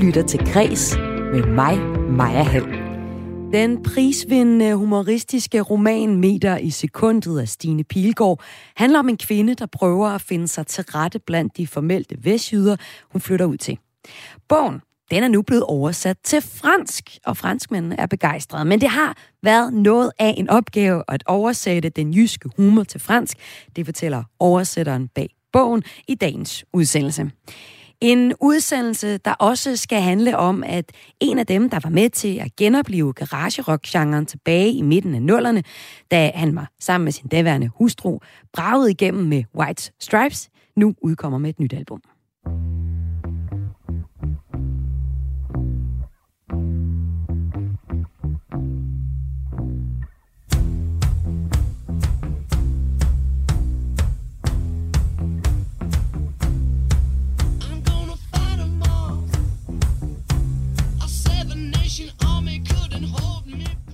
lytter til Græs med mig, Maja Hall. Den prisvindende humoristiske roman Meter i sekundet af Stine Pilgaard handler om en kvinde, der prøver at finde sig til rette blandt de formelte vestjyder, hun flytter ud til. Bogen den er nu blevet oversat til fransk, og franskmændene er begejstrede. Men det har været noget af en opgave at oversætte den jyske humor til fransk. Det fortæller oversætteren bag bogen i dagens udsendelse. En udsendelse, der også skal handle om, at en af dem, der var med til at genopleve garagerock-genren tilbage i midten af nullerne, da han var sammen med sin daværende hustru, bragede igennem med White Stripes, nu udkommer med et nyt album.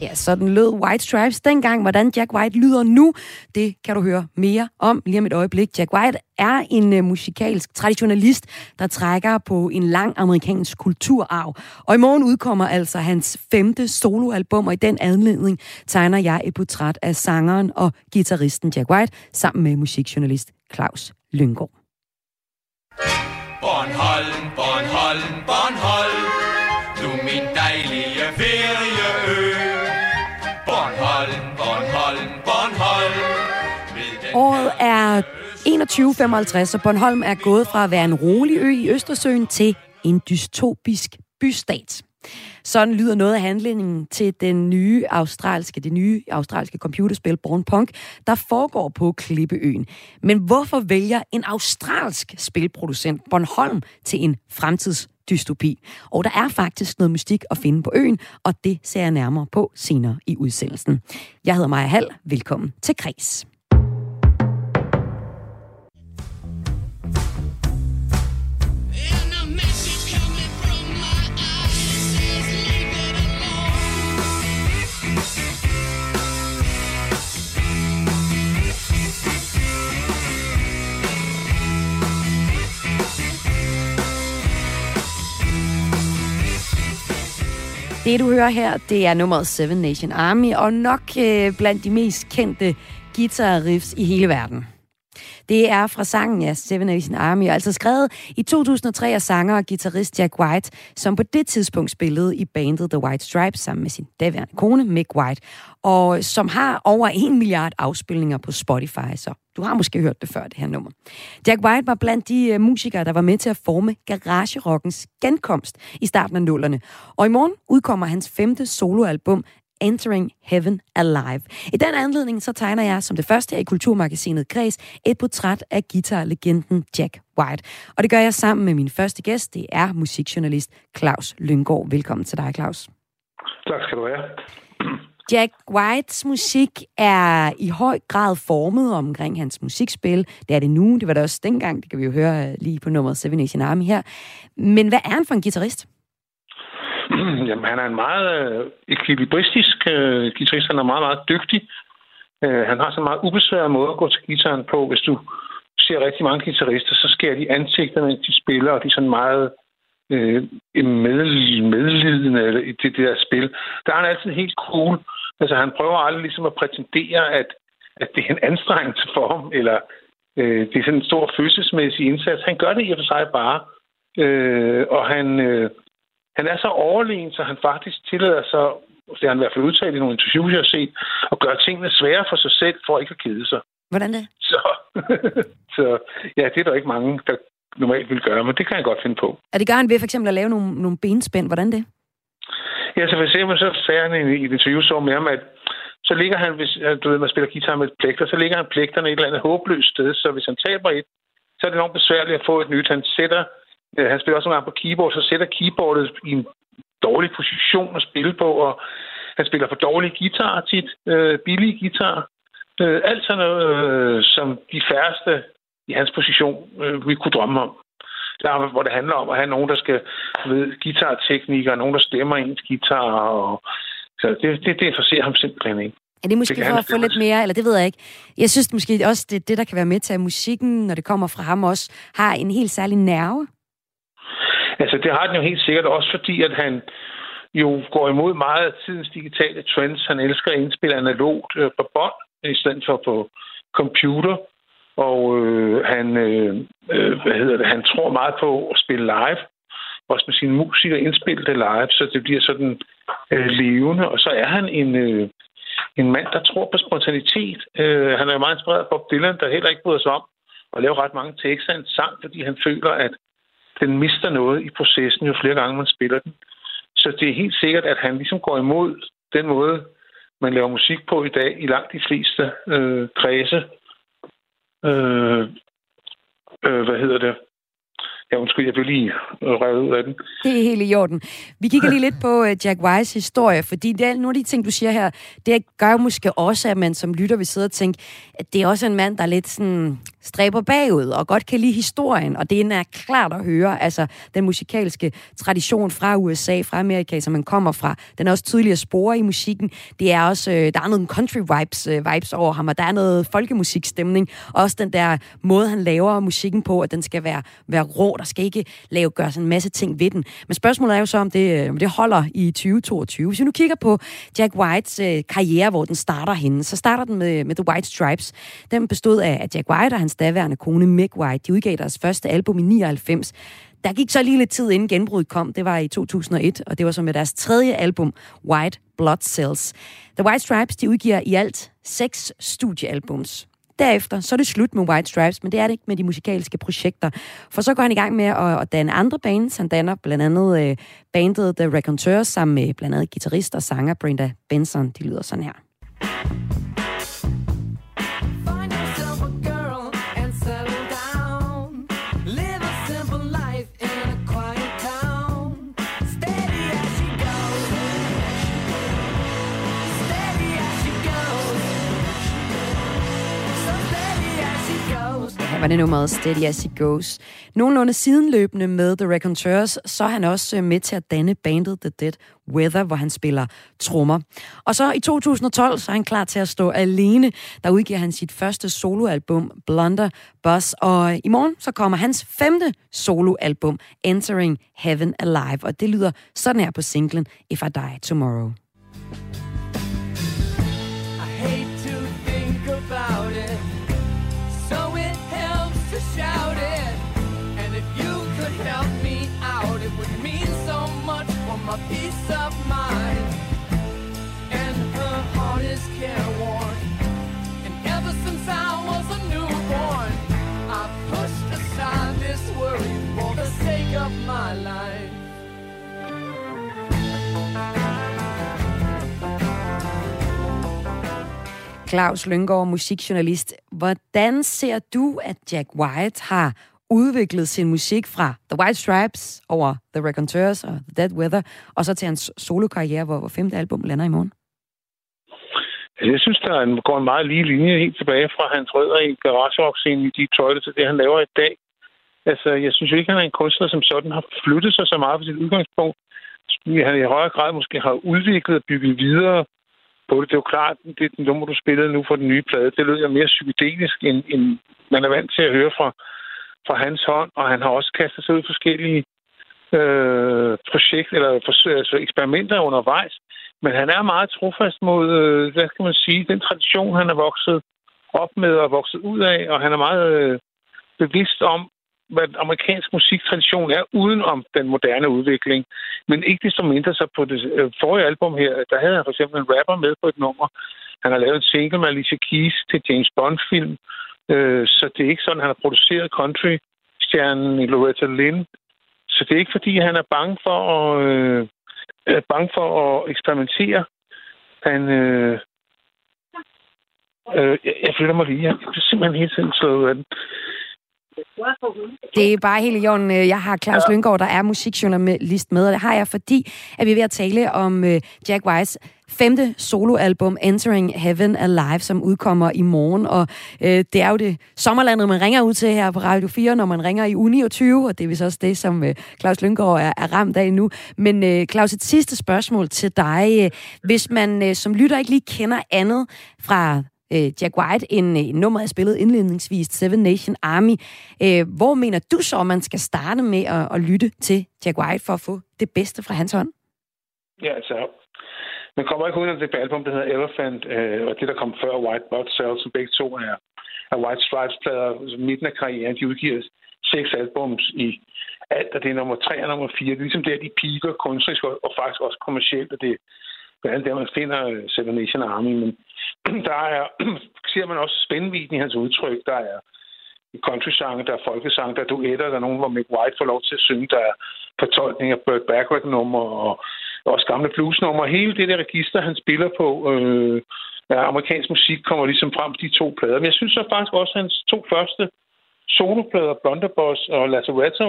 Ja, sådan lød White Stripes dengang. Hvordan Jack White lyder nu, det kan du høre mere om lige om et øjeblik. Jack White er en uh, musikalsk traditionalist, der trækker på en lang amerikansk kulturarv. Og i morgen udkommer altså hans femte soloalbum, og i den anledning tegner jeg et portræt af sangeren og gitarristen Jack White sammen med musikjournalist Claus Lyngård. Bornholm, Bornholm, Bornholm, Året er 2155, og Bornholm er gået fra at være en rolig ø i Østersøen til en dystopisk bystat. Sådan lyder noget af handlingen til den nye australske, det nye australske computerspil Born Punk, der foregår på Klippeøen. Men hvorfor vælger en australsk spilproducent Bornholm til en fremtidsdystopi? Og der er faktisk noget mystik at finde på øen, og det ser jeg nærmere på senere i udsendelsen. Jeg hedder Maja Hall. Velkommen til Kres. Det, du hører her, det er nummeret Seven Nation Army, og nok øh, blandt de mest kendte guitar riffs i hele verden. Det er fra sangen, ja, Seven Nation Army, altså skrevet i 2003 af sanger og guitarist Jack White, som på det tidspunkt spillede i bandet The White Stripes sammen med sin daværende kone, Mick White, og som har over en milliard afspilninger på Spotify, så du har måske hørt det før, det her nummer. Jack White var blandt de øh, musikere, der var med til at forme garagerockens genkomst i starten af nullerne. Og i morgen udkommer hans femte soloalbum, Entering Heaven Alive. I den anledning så tegner jeg som det første i Kulturmagasinet Græs et portræt af guitarlegenden Jack White. Og det gør jeg sammen med min første gæst, det er musikjournalist Claus Lyngård. Velkommen til dig, Claus. Tak skal du have. Jack Whites musik er i høj grad formet omkring hans musikspil. Det er det nu, det var det også dengang, det kan vi jo høre lige på nummeret Seven Nation Army her. Men hvad er han for en guitarist? Jamen, han er en meget øh, ekvilibristisk øh, guitarist. Han er meget, meget dygtig. Øh, han har så meget ubesværet måde at gå til gitaren på. Hvis du ser rigtig mange guitarister, så sker de ansigterne, de spiller, og de er sådan meget øh, med, medlidende i det der spil. Der er han altid helt cool. Altså, han prøver aldrig ligesom at prætendere, at, at det er en anstrengelse for ham, eller øh, det er sådan en stor følelsesmæssig indsats. Han gør det i og for sig bare. Øh, og han, øh, han er så overlegen, så han faktisk tillader sig, det har han i hvert fald udtalt i nogle interviews, jeg har set, at gøre tingene svære for sig selv, for ikke at kede sig. Hvordan det? Så, så ja, det er der ikke mange, der normalt vil gøre, men det kan han godt finde på. Er det gør han ved for eksempel at lave nogle, nogle benspænd? Hvordan det? Ja, så for eksempel så sagde han i et interview så med ham, at så ligger han, hvis du ved, man spiller guitar med plægter, så ligger han plægterne et eller andet håbløst sted, så hvis han taber et, så er det enormt besværligt at få et nyt. Han sætter, øh, han spiller også nogle gange på keyboard, så sætter keyboardet i en dårlig position at spille på, og han spiller for dårlig guitar tit, øh, billige guitar. Øh, alt sådan noget, øh, som de færreste i hans position øh, vi kunne drømme om. Der, hvor det handler om at have nogen, der skal ved guitarteknikere, nogen, der stemmer ens guitar. Og, så det, det, det interesserer ham simpelthen ikke. Er det måske det for at få lidt mere, eller det ved jeg ikke. Jeg synes måske også, det det, der kan være med til, at musikken, når det kommer fra ham også, har en helt særlig nerve. Altså, det har den jo helt sikkert også, fordi at han jo går imod meget af tidens digitale trends. Han elsker at indspille analogt øh, på bånd, i stedet for på computer. Og øh, han, øh, øh hvad hedder det, han tror meget på at spille live. Også med sine musikere indspille det live, så det bliver sådan øh, levende. Og så er han en, øh, en mand, der tror på spontanitet. Øh, han er jo meget inspireret af Bob Dylan, der heller ikke bryder sig om at lave ret mange tekster en sang, fordi han føler, at den mister noget i processen, jo flere gange man spiller den. Så det er helt sikkert, at han ligesom går imod den måde, man laver musik på i dag i langt de fleste øh, kredse. Øh, øh, hvad hedder det? Ja, undskyld, jeg blev lige øh, revet ud af den. Det er helt i orden. Vi kigger lige lidt på øh, Jack Wise historie, fordi det er, nogle af de ting, du siger her, det gør måske også, at man som lytter vil sidde og tænke, at det er også en mand, der er lidt sådan stræber bagud og godt kan lide historien, og det er klart at høre, altså den musikalske tradition fra USA, fra Amerika, som man kommer fra, den er også tydelig at spore i musikken. Det er også, øh, der er noget country vibes, vibes over ham, og der er noget folkemusikstemning, og også den der måde, han laver musikken på, at den skal være, være rå, der skal ikke lave, gøre sådan en masse ting ved den. Men spørgsmålet er jo så, om det, øh, om det holder i 2022. Hvis vi nu kigger på Jack Whites øh, karriere, hvor den starter henne, så starter den med, med The White Stripes. Den bestod af, at Jack White og hans daværende kone Meg White, de udgav deres første album i 99. Der gik så lige lidt tid inden genbruddet kom. Det var i 2001, og det var så med deres tredje album, White Blood Cells. The White Stripes, de udgiver i alt seks studiealbums. Derefter så er det slut med White Stripes, men det er det ikke med de musikalske projekter. For så går han i gang med at, at danne andre bands. Han danner blandt andet øh, bandet The Raconteurs sammen med blandt andet guitarist og sanger Brenda Benson. De lyder sådan her. Var det nummeret Steady As It Goes. Nogenlunde sidenløbende med The Reconteurs, så er han også øh, med til at danne bandet The Dead Weather, hvor han spiller trommer. Og så i 2012, så er han klar til at stå alene. Der udgiver han sit første soloalbum, Blunder Bus. Og i morgen, så kommer hans femte soloalbum, Entering Heaven Alive. Og det lyder sådan her på singlen If I Die Tomorrow. peace Claus Lyngård, musikjournalist. Hvordan ser du, at Jack White har udviklet sin musik fra The White Stripes over The Reconteurs og The Dead Weather, og så til hans solokarriere, hvor, hvor femte album lander i morgen? Jeg synes, der går en meget lige linje helt tilbage fra hans rødder i garage rock i Detroit til det, han laver i dag. Altså, jeg synes jo ikke, han er en kunstner, som sådan har flyttet sig så meget fra sit udgangspunkt. Han i højere grad måske har udviklet og bygget videre på det. Det er jo klart, det er den nummer, du spillede nu for den nye plade. Det lyder mere psykedelisk, end, end man er vant til at høre fra, fra hans hånd, og han har også kastet sig ud i forskellige øh, projekter eller forsøg, altså eksperimenter undervejs. Men han er meget trofast mod, øh, hvad skal man sige, den tradition, han er vokset op med og vokset ud af, og han er meget øh, bevidst om, hvad amerikansk musiktradition er uden om den moderne udvikling. Men ikke desto mindre så på det øh, forrige album her, der havde han for eksempel en rapper med på et nummer. Han har lavet en single med Alicia Keys til James Bond-film. Øh, så det er ikke sådan, han har produceret country-stjernen Loretta Lynn. Så det er ikke, fordi han er bange for at, øh, er bange for at eksperimentere. Han, øh, øh, jeg flytter mig lige. Jeg bliver simpelthen hele tiden slået af den. Det er bare helt i orden. Jeg har Claus ja. Lyngård, der er musikjournalist med, og det har jeg, fordi at vi er ved at tale om uh, Jack Wise femte soloalbum, Entering Heaven Alive, som udkommer i morgen. Og uh, det er jo det sommerlandet, man ringer ud til her på Radio 4, når man ringer i u 29, og det er vist også det, som uh, Claus Lyngård er, er ramt af nu. Men Claus, et sidste spørgsmål til dig. Hvis man uh, som lytter ikke lige kender andet fra øh, Jack White, en, øh, en nummer, jeg spillede indledningsvis, Seven Nation Army. Øh, hvor mener du så, man skal starte med at, at lytte til Jack White for at få det bedste fra hans hånd? Ja, altså, man kommer ikke uden det album, der hedder Elephant, øh, og det, der kom før White Blood Cells, som begge to er, er White Stripes-plader, midten af karrieren, de udgiver seks albums i alt, og det er nummer tre og nummer fire. Det er ligesom der, de piker kunstnerisk og, og faktisk også kommercielt, og det er blandt andet der, man finder øh, Seven Nation Army. Men der er, ser man også spændviden i hans udtryk. Der er countrysange, der er folkesange, der er duetter, der er nogen, hvor Mick White får lov til at synge, der er fortolkning af Burt Backward-nummer og også gamle bluesnummer. Hele det der register, han spiller på, øh, ja, amerikansk musik, kommer ligesom frem på de to plader. Men jeg synes så faktisk også, at hans to første soloplader, Blunderboss og Lazaretto,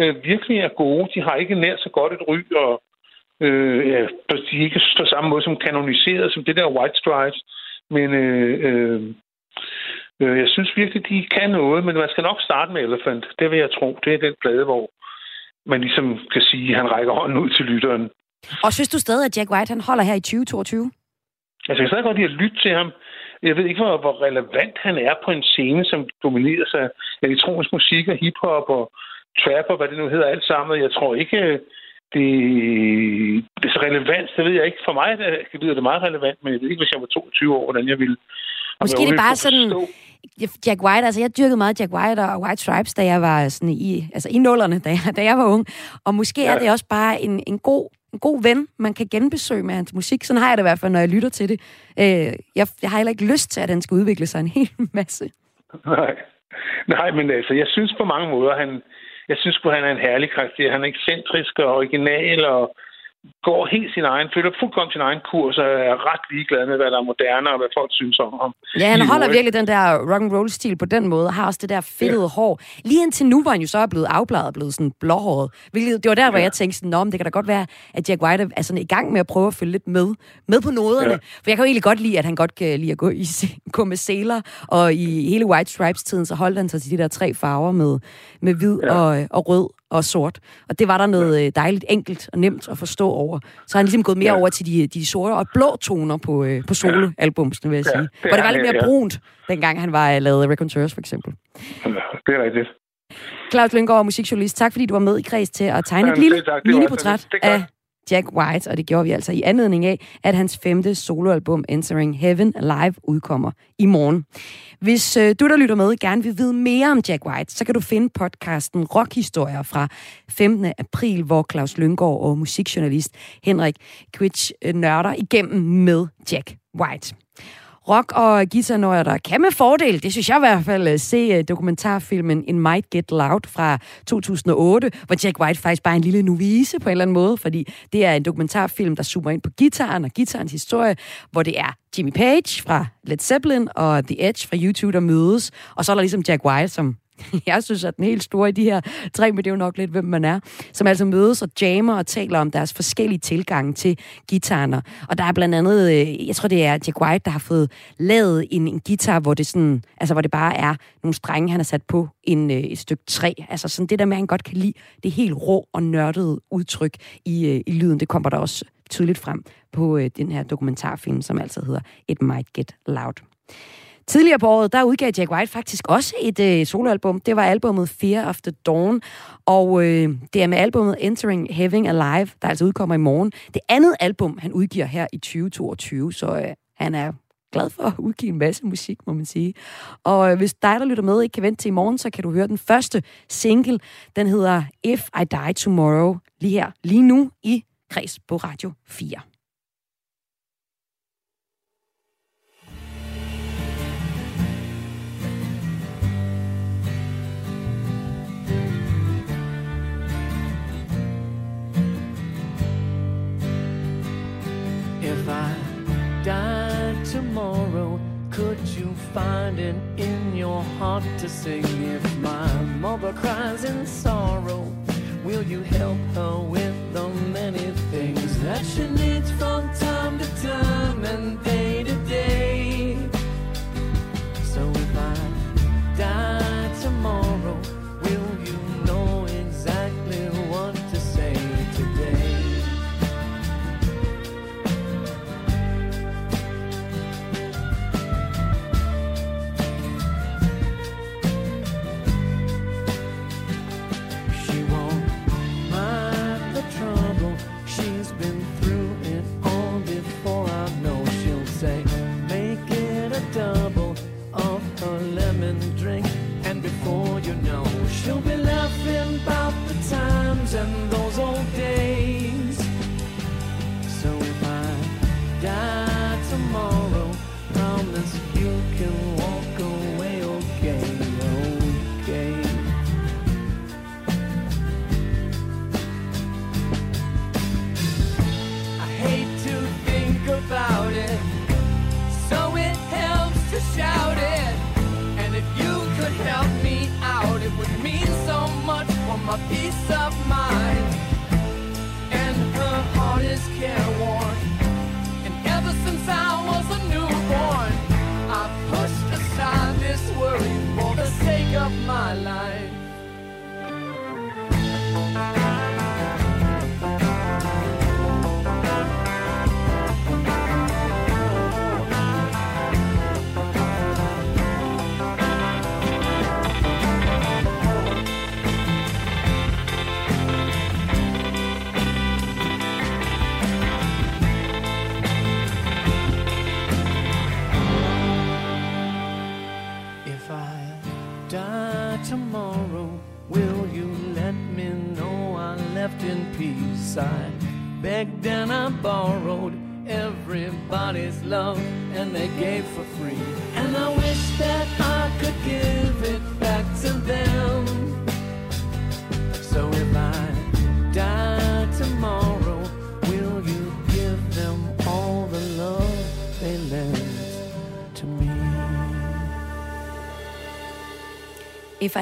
øh, virkelig er gode. De har ikke nær så godt et ry, og øh, ja, de ikke på samme måde som kanoniseret som det der White Stripes. Men øh, øh, øh, jeg synes virkelig, de kan noget, men man skal nok starte med Elephant. Det vil jeg tro. Det er den plade, hvor man ligesom kan sige, at han rækker hånden ud til lytteren. Og synes du stadig, at Jack White han holder her i 2022? Altså, jeg kan stadig godt lide at lytte til ham. Jeg ved ikke, hvor, hvor relevant han er på en scene, som domineres af elektronisk musik og hiphop og trap og hvad det nu hedder alt sammen. Jeg tror ikke, det, det er så relevant. Det ved jeg ikke. For mig det lyder det meget relevant, men jeg ved ikke, hvis jeg var 22 år, hvordan jeg ville... Måske det bare sådan... Jack White, altså jeg dyrkede meget Jack White og White Stripes, da jeg var sådan i, altså i nullerne, da jeg, da jeg var ung. Og måske ja. er det også bare en, en god en god ven, man kan genbesøge med hans musik. Sådan har jeg det i hvert fald, når jeg lytter til det. Øh, jeg, jeg har heller ikke lyst til, at han skal udvikle sig en hel masse. Nej, Nej men altså, jeg synes på mange måder, han, jeg synes at han er en herlig karakter. Han er ekscentrisk og original og går helt sin egen, følger fuldkommen sin egen kurs og er ret ligeglad med, hvad der er moderne og hvad folk synes om ham. Ja, han holder virkelig den der rock and roll stil på den måde, har også det der fedtede ja. hår. Lige indtil nu var han jo så blevet afbladet og blevet sådan blåhåret. Hvilket, det var der, hvor ja. jeg tænkte sådan, Nå, det kan da godt være, at Jack White er sådan i gang med at prøve at følge lidt med, med på noderne. Ja. For jeg kan jo egentlig godt lide, at han godt kan lide at gå, i, gå med sæler, og i hele White Stripes-tiden, så holdt han sig til de der tre farver med, med hvid ja. og, og rød og sort. Og det var der noget. Øh, dejligt enkelt og nemt at forstå over. Så har han ligesom gået mere ja. over til de, de sorte og blå toner på, øh, på soloalbumsene, vil jeg sige. Ja, det Hvor det var lidt mere ja. brunt, dengang han var uh, lavet Reconteurs, for eksempel. Det er rigtigt. Claus Lyngård, musikjournalist, tak fordi du var med i kreds til at tegne ja, et lille miniportræt af Jack White, og det gjorde vi altså i anledning af, at hans femte soloalbum Entering Heaven Live udkommer i morgen. Hvis øh, du, der lytter med, gerne vil vide mere om Jack White, så kan du finde podcasten Rockhistorier fra 15. april, hvor Claus Lyngård og musikjournalist Henrik Quitch øh, nørder igennem med Jack White rock- og guitarnørder kan med fordel, det synes jeg i hvert fald, øh, se øh, dokumentarfilmen In Might Get Loud fra 2008, hvor Jack White faktisk bare er en lille novice på en eller anden måde, fordi det er en dokumentarfilm, der zoomer ind på gitaren og gitarens historie, hvor det er Jimmy Page fra Led Zeppelin og The Edge fra YouTube, der mødes, og så er der ligesom Jack White, som jeg synes, at den helt store i de her tre, men det er jo nok lidt, hvem man er, som altså mødes og jammer og taler om deres forskellige tilgange til guitarer. Og der er blandt andet, øh, jeg tror, det er Jack White, der har fået lavet en, en guitar, hvor det, sådan, altså, hvor det bare er nogle strenge, han har sat på en, øh, et stykke træ. Altså sådan det der med, at han godt kan lide det helt rå og nørdede udtryk i, øh, i lyden, det kommer der også tydeligt frem på den her dokumentarfilm, som altså hedder It Might Get Loud. Tidligere på året, der udgav Jack White faktisk også et øh, soloalbum. Det var albumet Fear of the Dawn, og øh, det er med albumet Entering Heaven Alive, der altså udkommer i morgen. Det andet album, han udgiver her i 2022, så øh, han er glad for at udgive en masse musik, må man sige. Og øh, hvis dig, der lytter med, ikke kan vente til i morgen, så kan du høre den første single. Den hedder If I Die Tomorrow, lige her, lige nu i Kreds på Radio 4. Find it in your heart to sing? If my mother cries in sorrow, will you help her with the many things that she needs from time to time and day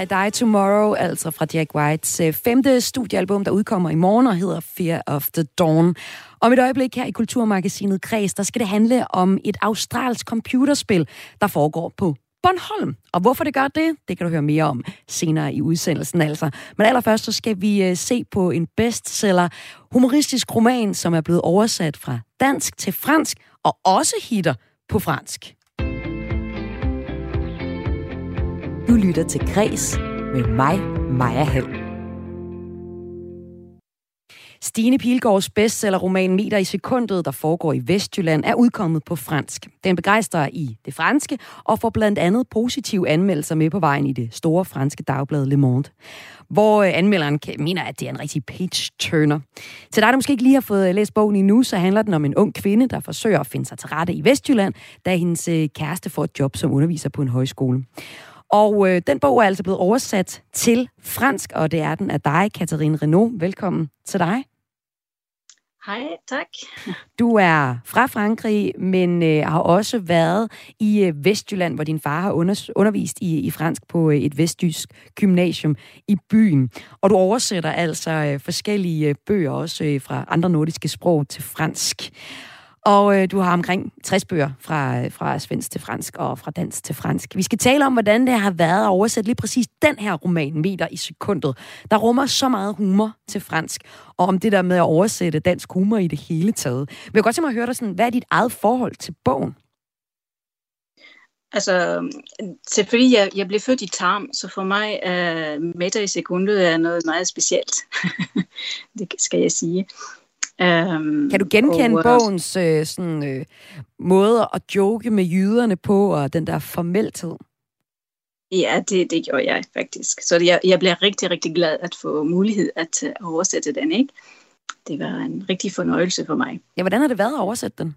I Die Tomorrow, altså fra Jack Whites øh, femte studiealbum, der udkommer i morgen og hedder Fear of the Dawn. Om et øjeblik her i Kulturmagasinet Kreds, der skal det handle om et australsk computerspil, der foregår på Bornholm. Og hvorfor det gør det, det kan du høre mere om senere i udsendelsen altså. Men allerførst så skal vi øh, se på en bestseller, humoristisk roman, som er blevet oversat fra dansk til fransk, og også hitter på fransk. Du lytter til Græs med mig, Maja Hall. Stine Pilgaards bestsellerroman Meter i sekundet, der foregår i Vestjylland, er udkommet på fransk. Den begejstrer i det franske og får blandt andet positive anmeldelser med på vejen i det store franske dagblad Le Monde, hvor øh, anmelderen mener, at det er en rigtig page-turner. Til dig, der måske ikke lige har fået øh, læst bogen endnu, så handler den om en ung kvinde, der forsøger at finde sig til rette i Vestjylland, da hendes øh, kæreste får et job som underviser på en højskole. Og øh, den bog er altså blevet oversat til fransk, og det er den af dig, Catherine Renault. Velkommen til dig. Hej, tak. Du er fra Frankrig, men øh, har også været i øh, Vestjylland, hvor din far har under, undervist i, i fransk på øh, et vestjysk gymnasium i byen. Og du oversætter altså øh, forskellige øh, bøger også øh, fra andre nordiske sprog til fransk. Og øh, du har omkring 60 bøger fra, øh, fra svensk til fransk og fra dansk til fransk. Vi skal tale om, hvordan det har været at oversætte lige præcis den her roman, Meter i sekundet, der rummer så meget humor til fransk, og om det der med at oversætte dansk humor i det hele taget. Men jeg vil godt tænke mig at høre dig sådan, hvad er dit eget forhold til bogen? Altså, selvfølgelig, jeg, jeg blev født i Tarm, så for mig er uh, meter i sekundet er noget meget specielt. det skal jeg sige. Um, kan du genkende og, bogens øh, sådan, øh, måde at joke med jyderne på, og den der formelthed? Ja, det, det gjorde jeg faktisk. Så jeg, jeg blev rigtig, rigtig glad at få mulighed at uh, oversætte den, ikke? Det var en rigtig fornøjelse for mig. Ja, hvordan har det været at oversætte den?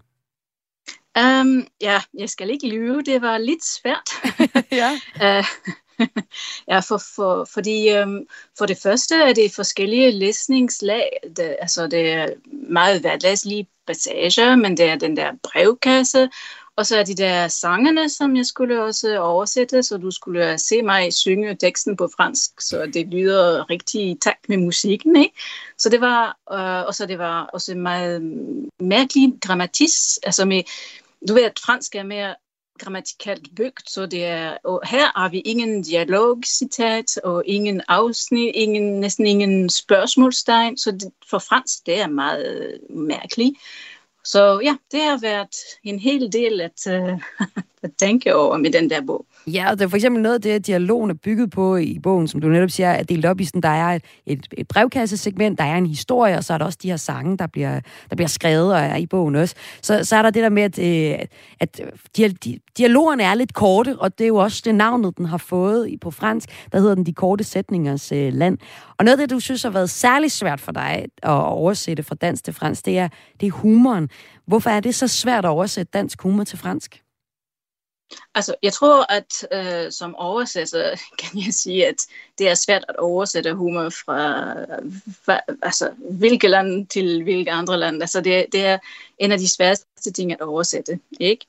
Um, ja, jeg skal ikke lyve, det var lidt svært. ja. uh, ja, for, for, fordi øhm, for det første er det forskellige læsningslag. Det, altså det er meget hverdagslige passager, men det er den der brevkasse, og så er de der sangene, som jeg skulle også oversætte, så du skulle se mig synge teksten på fransk, så det lyder rigtig i takt med musikken, ikke? Så det var, øh, og så det var også meget mærkelig grammatisk, altså med, du ved, at fransk er mere grammatikalt bygget, så det er, og her har vi ingen dialogcitat og ingen afsnit, ingen, næsten ingen spørgsmålstegn, så det, for fransk det er meget mærkeligt. Så ja, det har været en hel del at, uh, at tænke over med den der bog. Ja, og det er for eksempel noget af det, dialogen er bygget på i bogen, som du netop siger, er delt op i sådan, der er et, et, et brevkassesegment, der er en historie, og så er der også de her sange, der bliver, der bliver skrevet og er i bogen også. Så, så er der det der med, at, øh, at dialogerne er lidt korte, og det er jo også det navnet, den har fået på fransk, der hedder den De Korte Sætningers øh, Land. Og noget af det, du synes har været særlig svært for dig at oversætte fra dansk til fransk, det er, det er humoren. Hvorfor er det så svært at oversætte dansk humor til fransk? Altså, jeg tror, at øh, som oversætter kan jeg sige, at det er svært at oversætte humor fra, hva, altså, hvilket land til hvilke andre land. Altså, det, det er en af de sværeste ting at oversætte, ikke?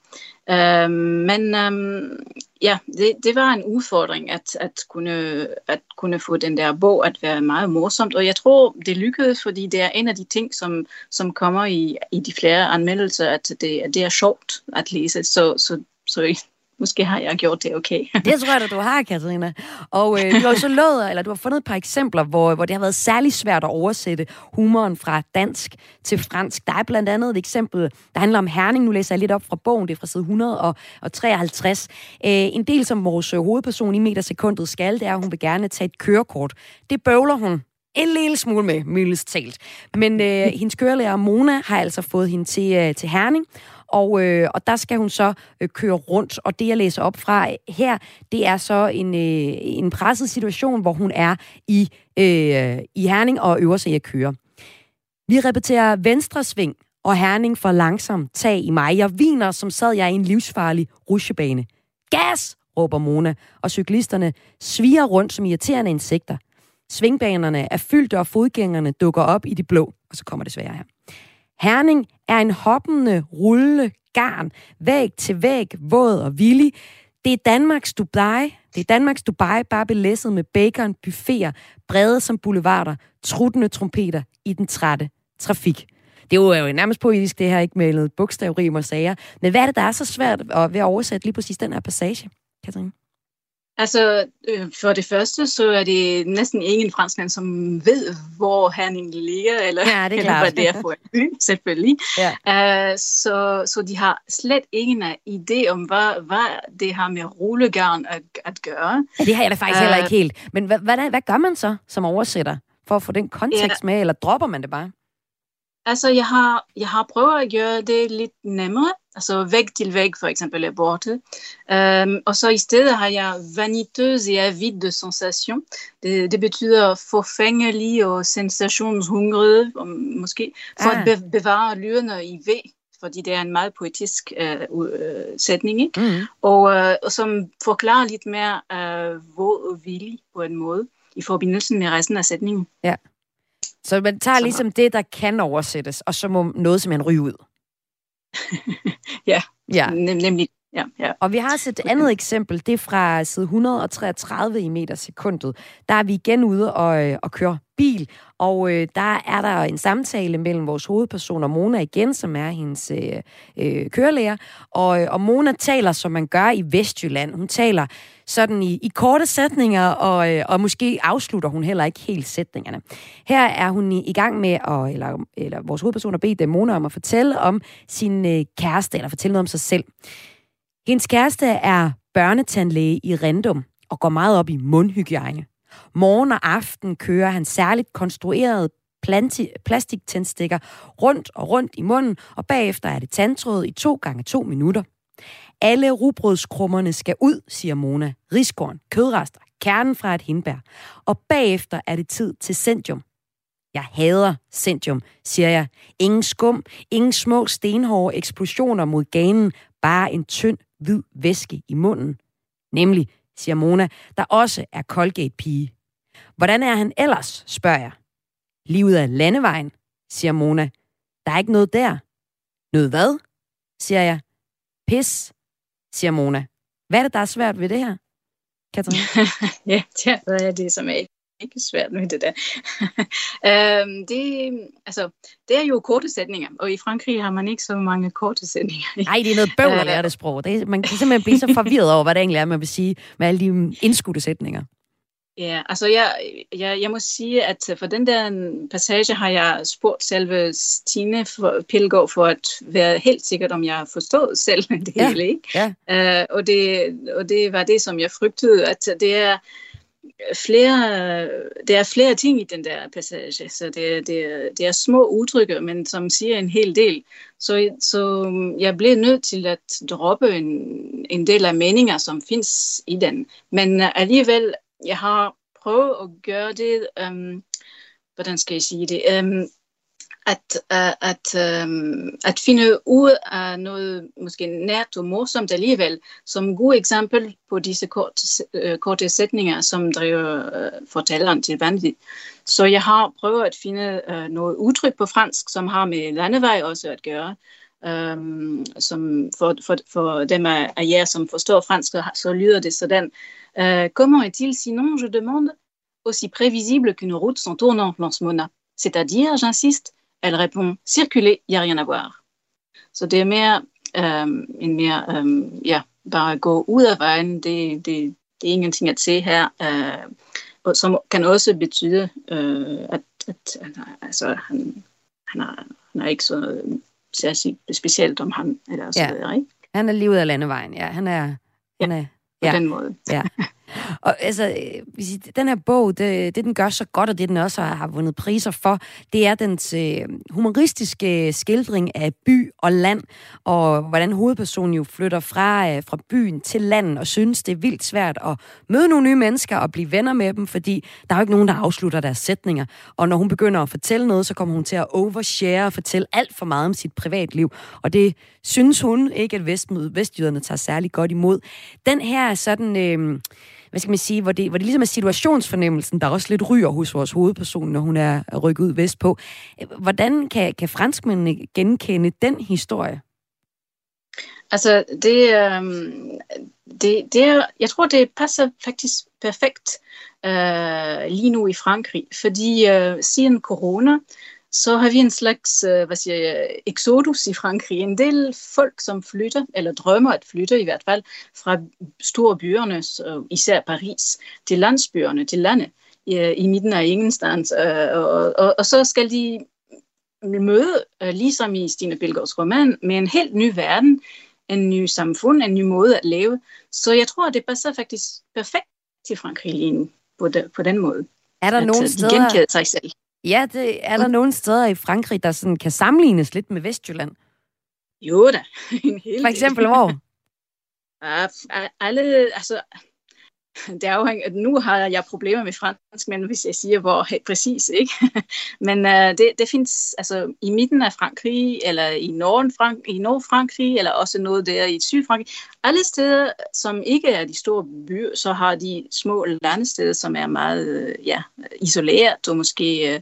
Øh, men øh, ja, det, det var en udfordring at, at, kunne, at kunne få den der bog at være meget morsomt, og jeg tror, det lykkedes, fordi det er en af de ting, som, som kommer i, i de flere anmeldelser, at det, det er sjovt at læse, så, så så måske har jeg gjort det okay. det tror jeg, at du har, Katarina. Og øh, du har så lovet, eller du har fundet et par eksempler, hvor, hvor det har været særlig svært at oversætte humoren fra dansk til fransk. Der er blandt andet et eksempel, der handler om Herning. Nu læser jeg lidt op fra bogen, det er fra side 153. Øh, en del, som vores øh, hovedperson i metersekundet skal, det er, at hun vil gerne tage et kørekort. Det bøvler hun en lille smule med, mildest talt. Men øh, hendes kørelærer Mona har altså fået hende til, øh, til Herning, og, øh, og der skal hun så øh, køre rundt. Og det, jeg læser op fra her, det er så en, øh, en presset situation, hvor hun er i, øh, i Herning og øver sig i at køre. Vi repeterer venstre sving, og Herning for langsom tag i mig. Jeg viner, som sad jeg i en livsfarlig rusjebane. Gas! råber Mona, og cyklisterne sviger rundt som irriterende insekter. Svingbanerne er fyldte, og fodgængerne dukker op i de blå. Og så kommer det svære her. Herning er en hoppende, rullende garn, væg til væg, våd og villig. Det er Danmarks Dubai. Det er Danmarks Dubai, bare belæsset med bacon, buffeter, brede som boulevarder, truttende trompeter i den trætte trafik. Det er jo nærmest poetisk, det her, ikke med noget bogstavrim og sager. Men hvad er det, der er så svært ved at oversætte lige præcis den her passage, Katrine? Altså, øh, for det første, så er det næsten ingen franskmænd, som ved, hvor Herning ligger, eller, ja, det er eller hvad det er for en by, selvfølgelig. Ja. Uh, så, så de har slet ingen idé om, hvad, hvad det har med rullegarn at, at gøre. Ja, det har jeg da faktisk uh, heller ikke helt. Men hvad, hvad, hvad gør man så som oversætter, for at få den kontekst ja. med, eller dropper man det bare? Altså, jeg har, jeg har prøvet at gøre det lidt nemmere, altså væg til væg for eksempel er borte. Um, og så i stedet har jeg vaniteuse et avide de sensation. Det, det betyder forfængelig og sensationshungrig, måske, for ah. at bevare lydene i V fordi det er en meget poetisk uh, uh, sætning, ikke? Mm. Og, uh, og som forklarer lidt mere uh, våd og villig på en måde, i forbindelse med resten af sætningen. Ja. Så man tager ligesom det, der kan oversættes, og så må noget simpelthen ryge ud. ja, ja. Nem, nemlig. Ja, ja. Og vi har også et andet eksempel, det er fra side 133 i meter sekundet. Der er vi igen ude og, øh, og køre bil, og øh, der er der en samtale mellem vores hovedperson og Mona igen, som er hendes øh, øh, kørelærer. Og, øh, og Mona taler, som man gør i Vestjylland. Hun taler sådan i, i korte sætninger, og, øh, og måske afslutter hun heller ikke helt sætningerne. Her er hun i, i gang med, at, eller, eller vores hovedperson har bedt øh, Mona om at fortælle om sin øh, kæreste, eller fortælle noget om sig selv. Hendes kæreste er børnetandlæge i Rendum og går meget op i mundhygiejne. Morgen og aften kører han særligt konstruerede plastiktandstikker rundt og rundt i munden, og bagefter er det tandtråd i to gange to minutter. Alle rugbrødskrummerne skal ud, siger Mona. Riskorn, kødrester, kernen fra et hindbær. Og bagefter er det tid til centium. Jeg hader centium, siger jeg. Ingen skum, ingen små stenhårde eksplosioner mod ganen, bare en tynd, hvid væske i munden. Nemlig, siger Mona, der også er Colgate-pige. Hvordan er han ellers, spørger jeg. Livet af landevejen, siger Mona. Der er ikke noget der. Noget hvad? siger jeg. Pis, siger Mona. Hvad er det, der er svært ved det her, Katrine? ja, det er det, som er ikke svært med det der. øhm, det, altså, det er jo korte sætninger, og i Frankrig har man ikke så mange korte sætninger. Nej, det er noget bøvl at lære det sprog. Det er, man kan simpelthen blive så forvirret over, hvad det egentlig er, man vil sige med alle de indskudte sætninger. Ja, altså jeg, jeg, jeg må sige, at for den der passage har jeg spurgt selve Stine for, Pilgaard for at være helt sikkert, om jeg har forstået selv det ja, hele. Ikke? Ja. Uh, og, det, og det var det, som jeg frygtede, at det er flere, der er flere ting i den der passage, så det, det, det er små udtryk, men som siger en hel del. Så, så jeg blev nødt til at droppe en, en del af meninger, som findes i den. Men alligevel, jeg har prøvet at gøre det, um, hvordan skal jeg sige det, um, at, øh, at, øh, at finde ud af noget måske nært og morsomt alligevel, som god eksempel på disse korte, øh, korte sætninger, som driver fortælleren til vanvid. Så jeg har prøvet at finde noget udtryk på fransk, som har med landevej også at gøre. Um, som for, for, for dem af, af jer, som forstår fransk, så lyder det sådan. Uh, comment est-il sinon, je demande, aussi prévisible qu'une route sans tournant, lance Mona. C'est-à-dire, j'insiste, elle répond, circuler, il n'y a rien à voir. Så det er mere, um, en mere, um, ja, bare gå ud af vejen, det, det, det er ingenting at se her, uh, og som kan også betyde, uh, at, at altså, han, han, er, han er ikke så særligt specielt om ham, eller så ja. videre, ikke? Han er lige ud af landevejen, ja. Han er... Han er på ja. den måde. Ja. Og altså, øh, den her bog, det, det den gør så godt, og det den også har vundet priser for, det er dens øh, humoristiske skildring af by og land, og hvordan hovedpersonen jo flytter fra, øh, fra byen til landet, og synes, det er vildt svært at møde nogle nye mennesker og blive venner med dem, fordi der er jo ikke nogen, der afslutter deres sætninger. Og når hun begynder at fortælle noget, så kommer hun til at overshare og fortælle alt for meget om sit privatliv, og det synes hun ikke, at vest, vestjyderne tager særlig godt imod. Den her er sådan... Øh, hvad skal man sige, hvor det, hvor det ligesom er situationsfornemmelsen, der også lidt ryger hos vores hovedperson, når hun er rykket ud vestpå. Hvordan kan, kan franskmændene genkende den historie? Altså, det, øhm, det, det er, jeg tror, det passer faktisk perfekt øh, lige nu i Frankrig, fordi øh, siden corona, så har vi en slags, hvad siger jeg, exodus i Frankrig. En del folk, som flytter, eller drømmer at flytte i hvert fald, fra store byerne, især Paris, til landsbyerne, til landet, i, i midten af ingenstans. Og, og, og så skal de møde, ligesom i Stine Bilgaards roman, med en helt ny verden, en ny samfund, en ny måde at leve. Så jeg tror, det passer faktisk perfekt til Frankrig lige nu, på, de, på den måde. Er der at nogle de steder... genkender sig selv. Ja, det er der nogle steder i Frankrig, der sådan kan sammenlignes lidt med Vestjylland. Jo da, en hel For eksempel hvor? Uh, alle, altså, det er jo, nu har jeg problemer med fransk, men hvis jeg siger, hvor præcis, ikke? men uh, det, det findes altså, i midten af Frankrig, eller i Norden Frank, i Nordfrankrig, eller også noget der i Sydfrankrig. Alle steder, som ikke er de store byer, så har de små landesteder, som er meget øh, ja, isoleret, og måske uh,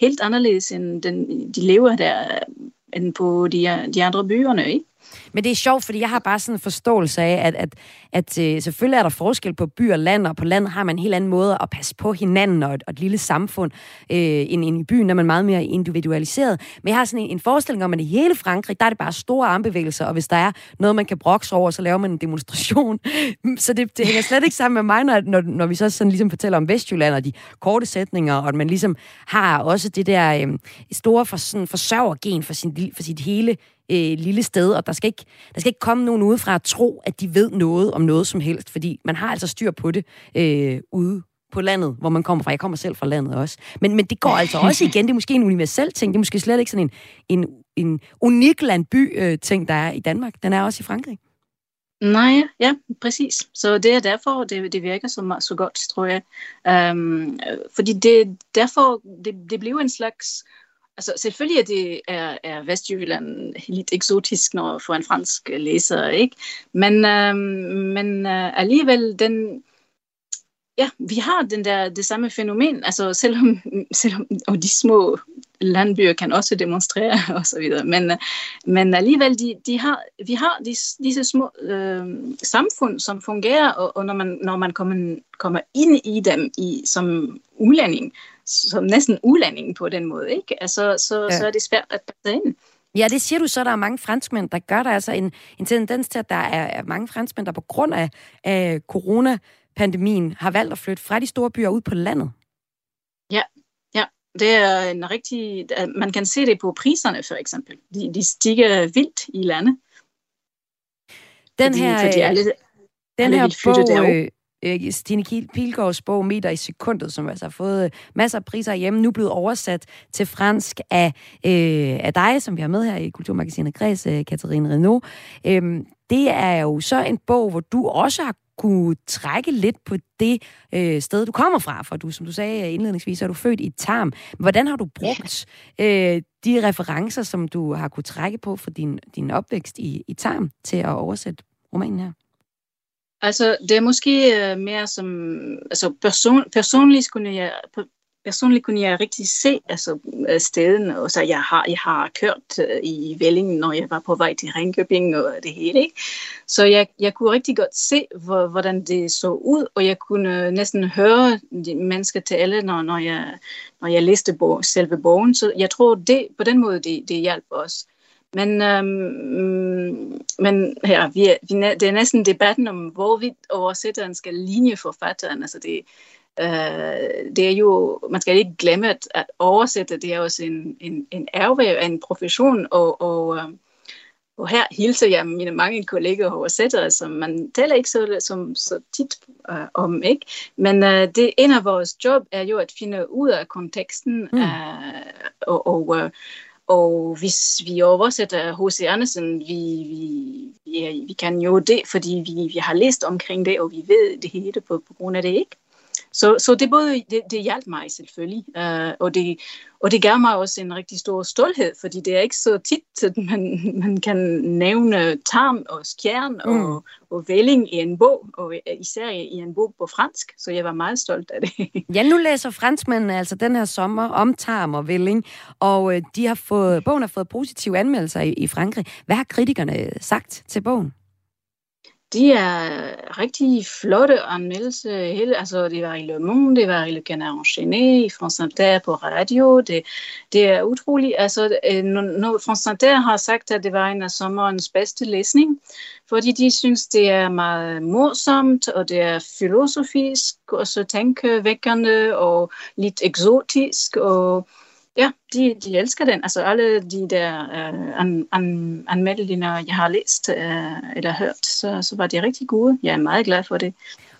helt anderledes, end den, de lever der, end på de, de andre byerne, ikke? Men det er sjovt, fordi jeg har bare sådan en forståelse af, at, at, at øh, selvfølgelig er der forskel på by og land, og på landet har man en helt anden måde at passe på hinanden og et, og et lille samfund, øh, end, end i byen, der er man meget mere individualiseret. Men jeg har sådan en, en forestilling om, at i hele Frankrig, der er det bare store armbevægelser, og hvis der er noget, man kan brokse over, så laver man en demonstration. så det, det hænger slet ikke sammen med mig, når, når, når vi så sådan ligesom fortæller om Vestjylland og de korte sætninger, og at man ligesom har også det der øh, store for, sådan, forsørgergen for, sin, for sit hele øh, lille sted, og der skal, ikke, der skal ikke komme nogen udefra at tro, at de ved noget om noget som helst, fordi man har altså styr på det øh, ude på landet, hvor man kommer fra. Jeg kommer selv fra landet også. Men, men det går altså også igen. Det er måske en universel ting. Det er måske slet ikke sådan en, en, en unik landby-ting, øh, der er i Danmark. Den er også i Frankrig. Nej, ja, præcis. Så det er derfor, det, det virker så, så godt, tror jeg. Um, fordi det, derfor, det, det blev en slags Altså selvfølgelig er det er, er Vestjylland lidt eksotisk når, for en fransk læser, ikke? Men, øh, men øh, alligevel den, ja, vi har den der, det samme fænomen, altså selvom, selvom og de små landbyer kan også demonstrere og så videre, men, øh, men alligevel de, de har, vi har disse, disse små øh, samfund, som fungerer, og, og når man, når man kommer, kommer ind i dem i, som udlænding, som næsten ulanding på den måde, ikke? Altså, så, ja. så er det svært at passe ind. Ja, det siger du så, der er mange franskmænd, der gør der altså en, en tendens til, at der er mange franskmænd, der på grund af, af coronapandemien har valgt at flytte fra de store byer ud på landet. Ja, ja. Det er en rigtig... Man kan se det på priserne, for eksempel. De, de stiger vildt i landet. Den fordi, her, fordi alle, den alle her bog, øh, Stine Pilgaards bog Meter i sekundet, som altså har fået masser af priser hjemme, nu blevet oversat til fransk af, øh, af dig, som vi har med her i Kulturmagasinet Græs, øh, Katarine Renault. Øh, det er jo så en bog, hvor du også har kunne trække lidt på det øh, sted, du kommer fra, for du, som du sagde indledningsvis, er du født i Tarm. Hvordan har du brugt øh, de referencer, som du har kunne trække på for din, din opvækst i, i Tarm, til at oversætte romanen her? Altså, det er måske øh, mere som... Altså, person, personligt kunne jeg... Personligt kunne jeg rigtig se altså, øh, steden, og så jeg har, jeg har kørt øh, i Vellingen, når jeg var på vej til Ringkøbing og det hele. Ikke? Så jeg, jeg kunne rigtig godt se, hvor, hvordan det så ud, og jeg kunne næsten høre de mennesker tale, når, når, jeg, når jeg læste bog, selve bogen. Så jeg tror, det, på den måde, det, det hjalp os. Men, øhm, men ja, vi er, vi, det er næsten debatten om, hvorvidt oversætteren skal linje forfatteren. Altså det, øh, det er jo, man skal ikke glemme, at, at oversætte, det er også en, en, en erhverv en profession, og, og, øh, og her hilser jeg mine mange kolleger oversættere, som man taler ikke så, som, så tit øh, om, ikke? Men øh, det, en af vores job er jo at finde ud af konteksten, mm. øh, og, og øh, og hvis vi oversætter H.C. Andersen, vi, vi, vi, vi kan jo det, fordi vi, vi har læst omkring det, og vi ved det hele på, på grund af det, ikke? Så, så det både det, det hjalp mig selvfølgelig, uh, og, det, og det gav mig også en rigtig stor stolthed, fordi det er ikke så tit, at man, man kan nævne tarm og skjern og, mm. og vælling i en bog, og især i en bog på fransk, så jeg var meget stolt af det. ja, nu læser franskmændene altså den her sommer om tarm og vælling, og øh, de har fået, bogen har fået positive anmeldelser i, i Frankrig. Hvad har kritikerne sagt til bogen? De er rigtig flotte anmeldelser. Hele, altså, det var i Le Monde, det var i Le Canard Enchaîné, i France Inter på radio. Det, det er utroligt. Altså, øh, når France Inter har sagt, at det var en af sommerens bedste læsning, fordi de synes, det er meget morsomt, og det er filosofisk, og så tænkevækkende, og lidt eksotisk, og ja, de, de elsker den. Altså alle de der uh, an, an, anmeldelser, jeg har læst uh, eller hørt, så, så var de rigtig gode. Jeg er meget glad for det.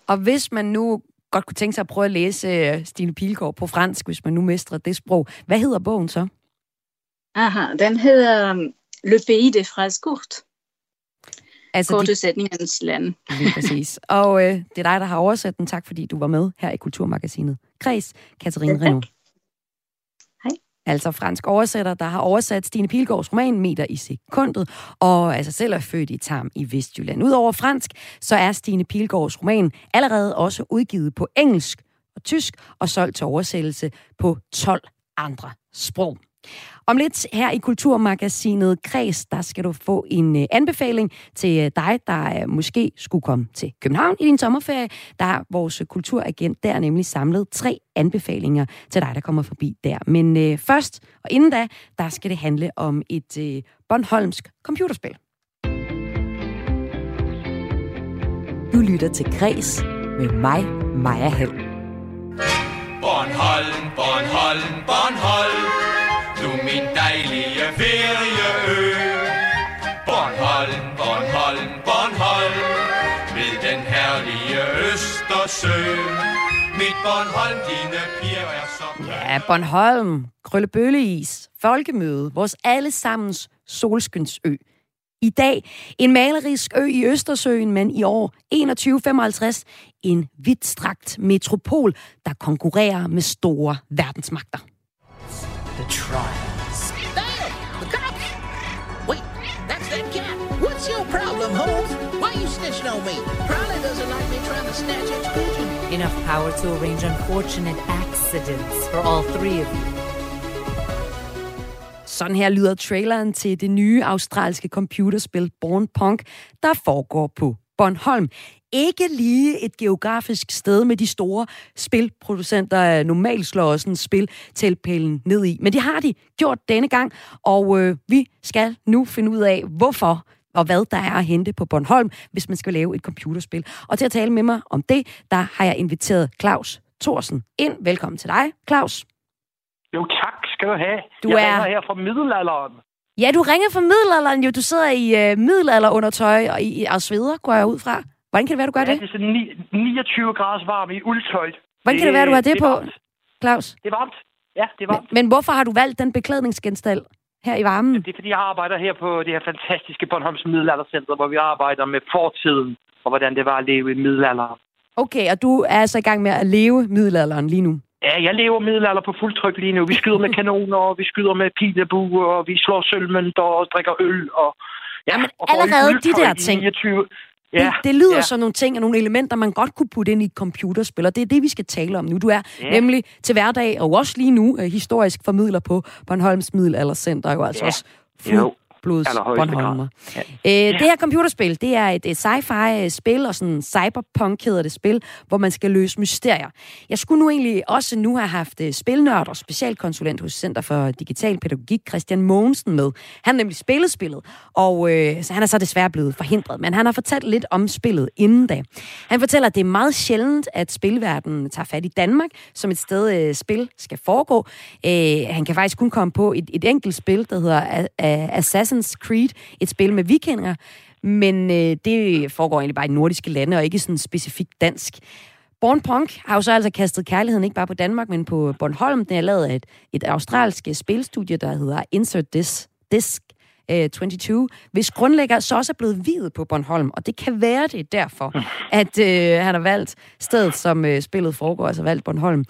Og hvis man nu godt kunne tænke sig at prøve at læse øh, Stine Pilgaard på fransk, hvis man nu mestrer det sprog, hvad hedder bogen så? Aha, den hedder um, Le Pays des Fraises Courtes. Altså Korte de... sætningernes land. Lige præcis. Og øh, det er dig, der har oversat den. Tak, fordi du var med her i Kulturmagasinet. Kreds, Katarine ja, Renaud altså fransk oversætter, der har oversat Stine Pilgaards roman Meter i sekundet, og altså selv er født i Tarm i Vestjylland. Udover fransk, så er Stine Pilgaards roman allerede også udgivet på engelsk og tysk, og solgt til oversættelse på 12 andre sprog. Om lidt her i Kulturmagasinet Kreds, der skal du få en uh, anbefaling til uh, dig, der uh, måske skulle komme til København i din sommerferie. Der er vores kulturagent der nemlig samlet tre anbefalinger til dig, der kommer forbi der. Men uh, først og inden da, der skal det handle om et uh, Bornholmsk computerspil. Du lytter til Græs med mig, Maja Hall. Bornholm, Bornholm, Bornholm. Min dejlige ferieø Bornholm, Bornholm, Bornholm Ved den herlige Østersø Mit Bornholm, dine piger er så Ja, Bornholm, Krøllebølleis, Folkemøde, vores allesammens solskynsø. I dag en malerisk ø i Østersøen, men i år 2155 en vidtstrakt metropol, der konkurrerer med store verdensmagter the trials. Enough power to arrange unfortunate accidents for all three of you. Sådan her lyder traileren til det nye australske computerspil Born Punk, der foregår på Bornholm ikke lige et geografisk sted med de store spilproducenter normalt slår også en spil tilpælen ned i. Men det har de gjort denne gang, og øh, vi skal nu finde ud af, hvorfor og hvad der er at hente på Bornholm, hvis man skal lave et computerspil. Og til at tale med mig om det, der har jeg inviteret Claus Thorsen ind. Velkommen til dig, Claus. Jo, tak skal du have. Du jeg er... her fra middelalderen. Ja, du ringer fra middelalderen jo. Du sidder i øh, middelalderundertøj og i, og sveder, går jeg ud fra. Hvordan kan det være, du gør ja, det? det er sådan 29 grader varm i uldtøj. Hvordan kan det være, du har det, det på, Claus? Det er varmt. Ja, det er varmt. Men, men hvorfor har du valgt den beklædningsgenstand her i varmen? Det er, fordi jeg arbejder her på det her fantastiske Bornholms Middelaldercenter, hvor vi arbejder med fortiden og hvordan det var at leve i middelalderen. Okay, og du er altså i gang med at leve middelalderen lige nu? Ja, jeg lever middelalder på fuld tryk lige nu. Vi skyder med kanoner, og vi skyder med pilebuer, og vi slår sølvmønter og drikker øl. Og, ja, Jamen, og allerede de der ting. 29. Ja, Ja, det, det lyder ja. som nogle ting og nogle elementer, man godt kunne putte ind i et computerspil, og det er det, vi skal tale om nu. Du er ja. Nemlig til hverdag, og også lige nu, øh, historisk formidler på Bornholms Middelaldercenter, jo altså Ja. også Jo. Allerhøjeste Bornholmer. Ja. Øh, det her computerspil, det er et, et sci-fi spil, og sådan cyberpunk hedder det spil, hvor man skal løse mysterier. Jeg skulle nu egentlig også nu have haft øh, spilnørd og specialkonsulent hos Center for Digital Pædagogik, Christian Mogensen, med. Han har nemlig spillet spillet, og øh, så han er så desværre blevet forhindret, men han har fortalt lidt om spillet inden da. Han fortæller, at det er meget sjældent, at spilverdenen tager fat i Danmark, som et sted øh, spil skal foregå. Øh, han kan faktisk kun komme på et, et enkelt spil, der hedder A- A- Assassin's Creed, et spil med vikinger, men øh, det foregår egentlig bare i nordiske lande, og ikke sådan specifikt dansk. Born Punk har jo så altså kastet kærligheden ikke bare på Danmark, men på Bornholm. Den er lavet af et, et australsk spilstudie, der hedder Insert This, Disc, øh, 22, hvis grundlægger så også er blevet videt på Bornholm, og det kan være det er derfor, at øh, han har valgt stedet, som øh, spillet foregår, altså valgt Bornholm.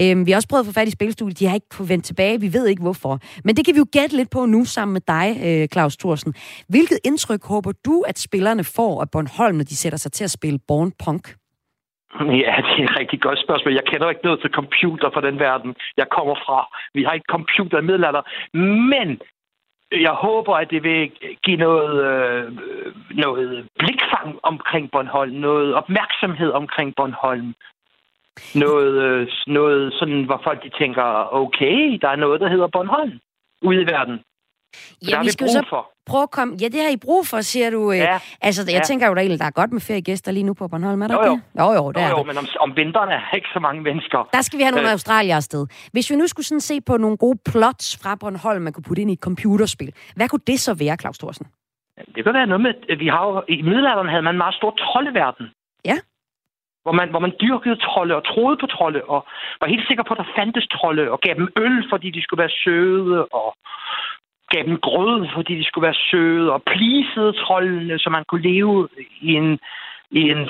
Øh, vi har også prøvet at få fat i spilstudiet, de har ikke fået vendt tilbage, vi ved ikke hvorfor. Men det kan vi jo gætte lidt på nu sammen med dig, øh, Claus Thorsen. Hvilket indtryk håber du, at spillerne får af Bornholm, når de sætter sig til at spille Born Punk? Ja, det er et rigtig godt spørgsmål. Jeg kender ikke noget til computer fra den verden, jeg kommer fra. Vi har ikke computer i middelalder. Men jeg håber, at det vil give noget, øh, noget blikfang omkring Bornholm, noget opmærksomhed omkring Bornholm. Noget, øh, noget sådan, hvor folk de tænker, okay, der er noget, der hedder Bornholm ude i verden. Der Ja, har vi vi skal så for. prøve at komme... Ja, det har I brug for, siger du. Øh, Ja, altså, jeg ja. tænker jo da egentlig, der er godt med feriegæster lige nu på Bornholm, er der Jo, jo. det? Jo, jo, det Jo, er jo, der. men om, om vinteren er der ikke så mange mennesker. Der skal vi have nogle Øh. australier afsted. Hvis vi nu skulle sådan se på nogle gode plots fra Bornholm, man kunne putte ind i et computerspil, hvad kunne det så være, Claus Thorsen? Det kan være noget med, at vi har jo, i middelalderen havde man en meget stor troldeverden. Ja. Hvor man, hvor man dyrkede trolde og troede på trolde, og var helt sikker på, at der fandtes trolde, og gav dem øl, fordi de skulle være søde, og gav dem grød, fordi de skulle være søde, og plisede troldene, så man kunne leve i en, i en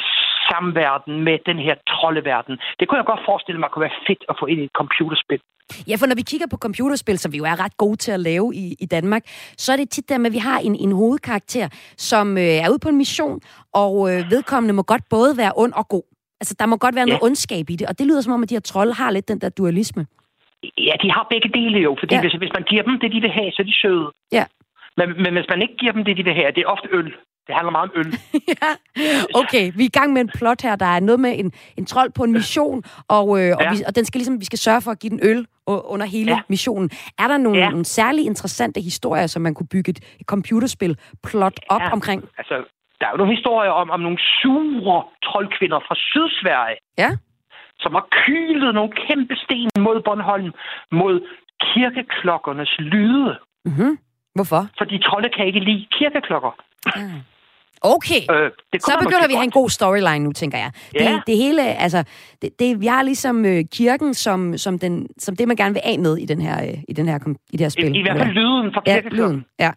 samverden med den her troldeverden. Det kunne jeg godt forestille mig kunne være fedt at få ind i et computerspil. Ja, for når vi kigger på computerspil, som vi jo er ret gode til at lave i, i Danmark, så er det tit der med, at vi har en, en hovedkarakter, som øh, er ude på en mission, og øh, vedkommende må godt både være ond og god. Altså, der må godt være Ja. noget ondskab i det, og det lyder som om, at de her trolde har lidt den der dualisme. Ja, de har begge dele jo, fordi Ja. hvis, hvis man giver dem det, de vil have, så er de søde. Ja. Men, men hvis man ikke giver dem det, de vil have, det er ofte øl. Det handler meget om øl. ja. Okay, vi er i gang med en plot her. Der er noget med en, en trold på en mission, og, øh, og, Ja. vi, og den skal ligesom, vi skal sørge for at give den øl under hele Ja. missionen. Er der nogle, Ja. nogle særlig interessante historier, som man kunne bygge et, et computerspil plot op Ja. omkring? Altså, der er jo nogle historier om, om nogle sure troldkvinder fra Sydsverige, Ja. Som har kylet nogle kæmpe sten mod Bornholm, mod kirkeklokkernes lyde. Mm-hmm. Hvorfor? Fordi trolde kan ikke lide kirkeklokker. Okay. Øh, det Så begynder vi at have en god storyline nu, tænker jeg. Det, Ja. det hele, altså, det, det, vi har ligesom øh, kirken som, som, den, som det, man gerne vil af med i, den her, øh, i, den her, i det her spil. I, I hvert fald lyden fra hvad? Ja, kirkeklokken. lyden. Ja.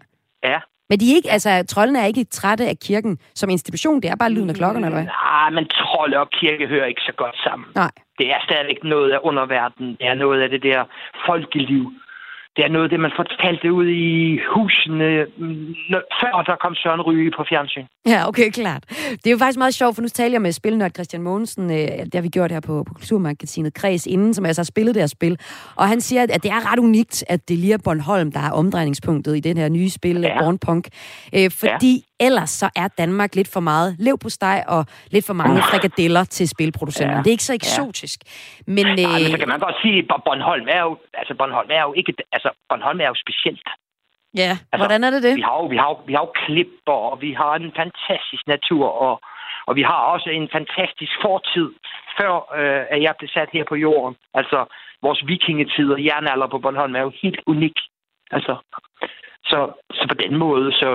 Ja. Men de er ikke, altså, troldene er ikke trætte af kirken som institution, det er bare lyden af klokkerne, eller hvad? Nej, men trolde og kirke hører ikke så godt sammen. Nej. Det er stadigvæk noget af underverdenen. Det er noget af det der folkeliv. Det er noget af det, man fortalte ud i husene, før der kom Søren Ryge på fjernsyn. Ja, okay, klart. Det er jo faktisk meget sjovt, for nu taler jeg med spilnørd Christian Mogensen, øh, det har vi gjort her på, på Kulturmagasinet Kreds inden, som altså har spillet det her spil. Og han siger, at det er ret unikt, at det lige er Bornholm, der er omdrejningspunktet i den her nye spil. Ja. Born Punk. Øh, fordi ja. Ellers så er Danmark lidt for meget lev på steg og lidt for mange frikadeller til spilproducenterne. Ja. Ja. Det er ikke så eksotisk. Men, Øh... Nej, men så øh, kan man godt sige, at Bornholm er jo, altså Bornholm er jo ikke, altså Bornholm er jo specielt. ja, hvordan er det det? Vi har jo, vi har, jo- vi har jo klipper, og vi har en fantastisk natur, og, og vi har også en fantastisk fortid, før øh, at jeg blev sat her på jorden. Altså, vores vikingetid og jernalder på Bornholm er jo helt unik. Altså, så, så på den måde, så,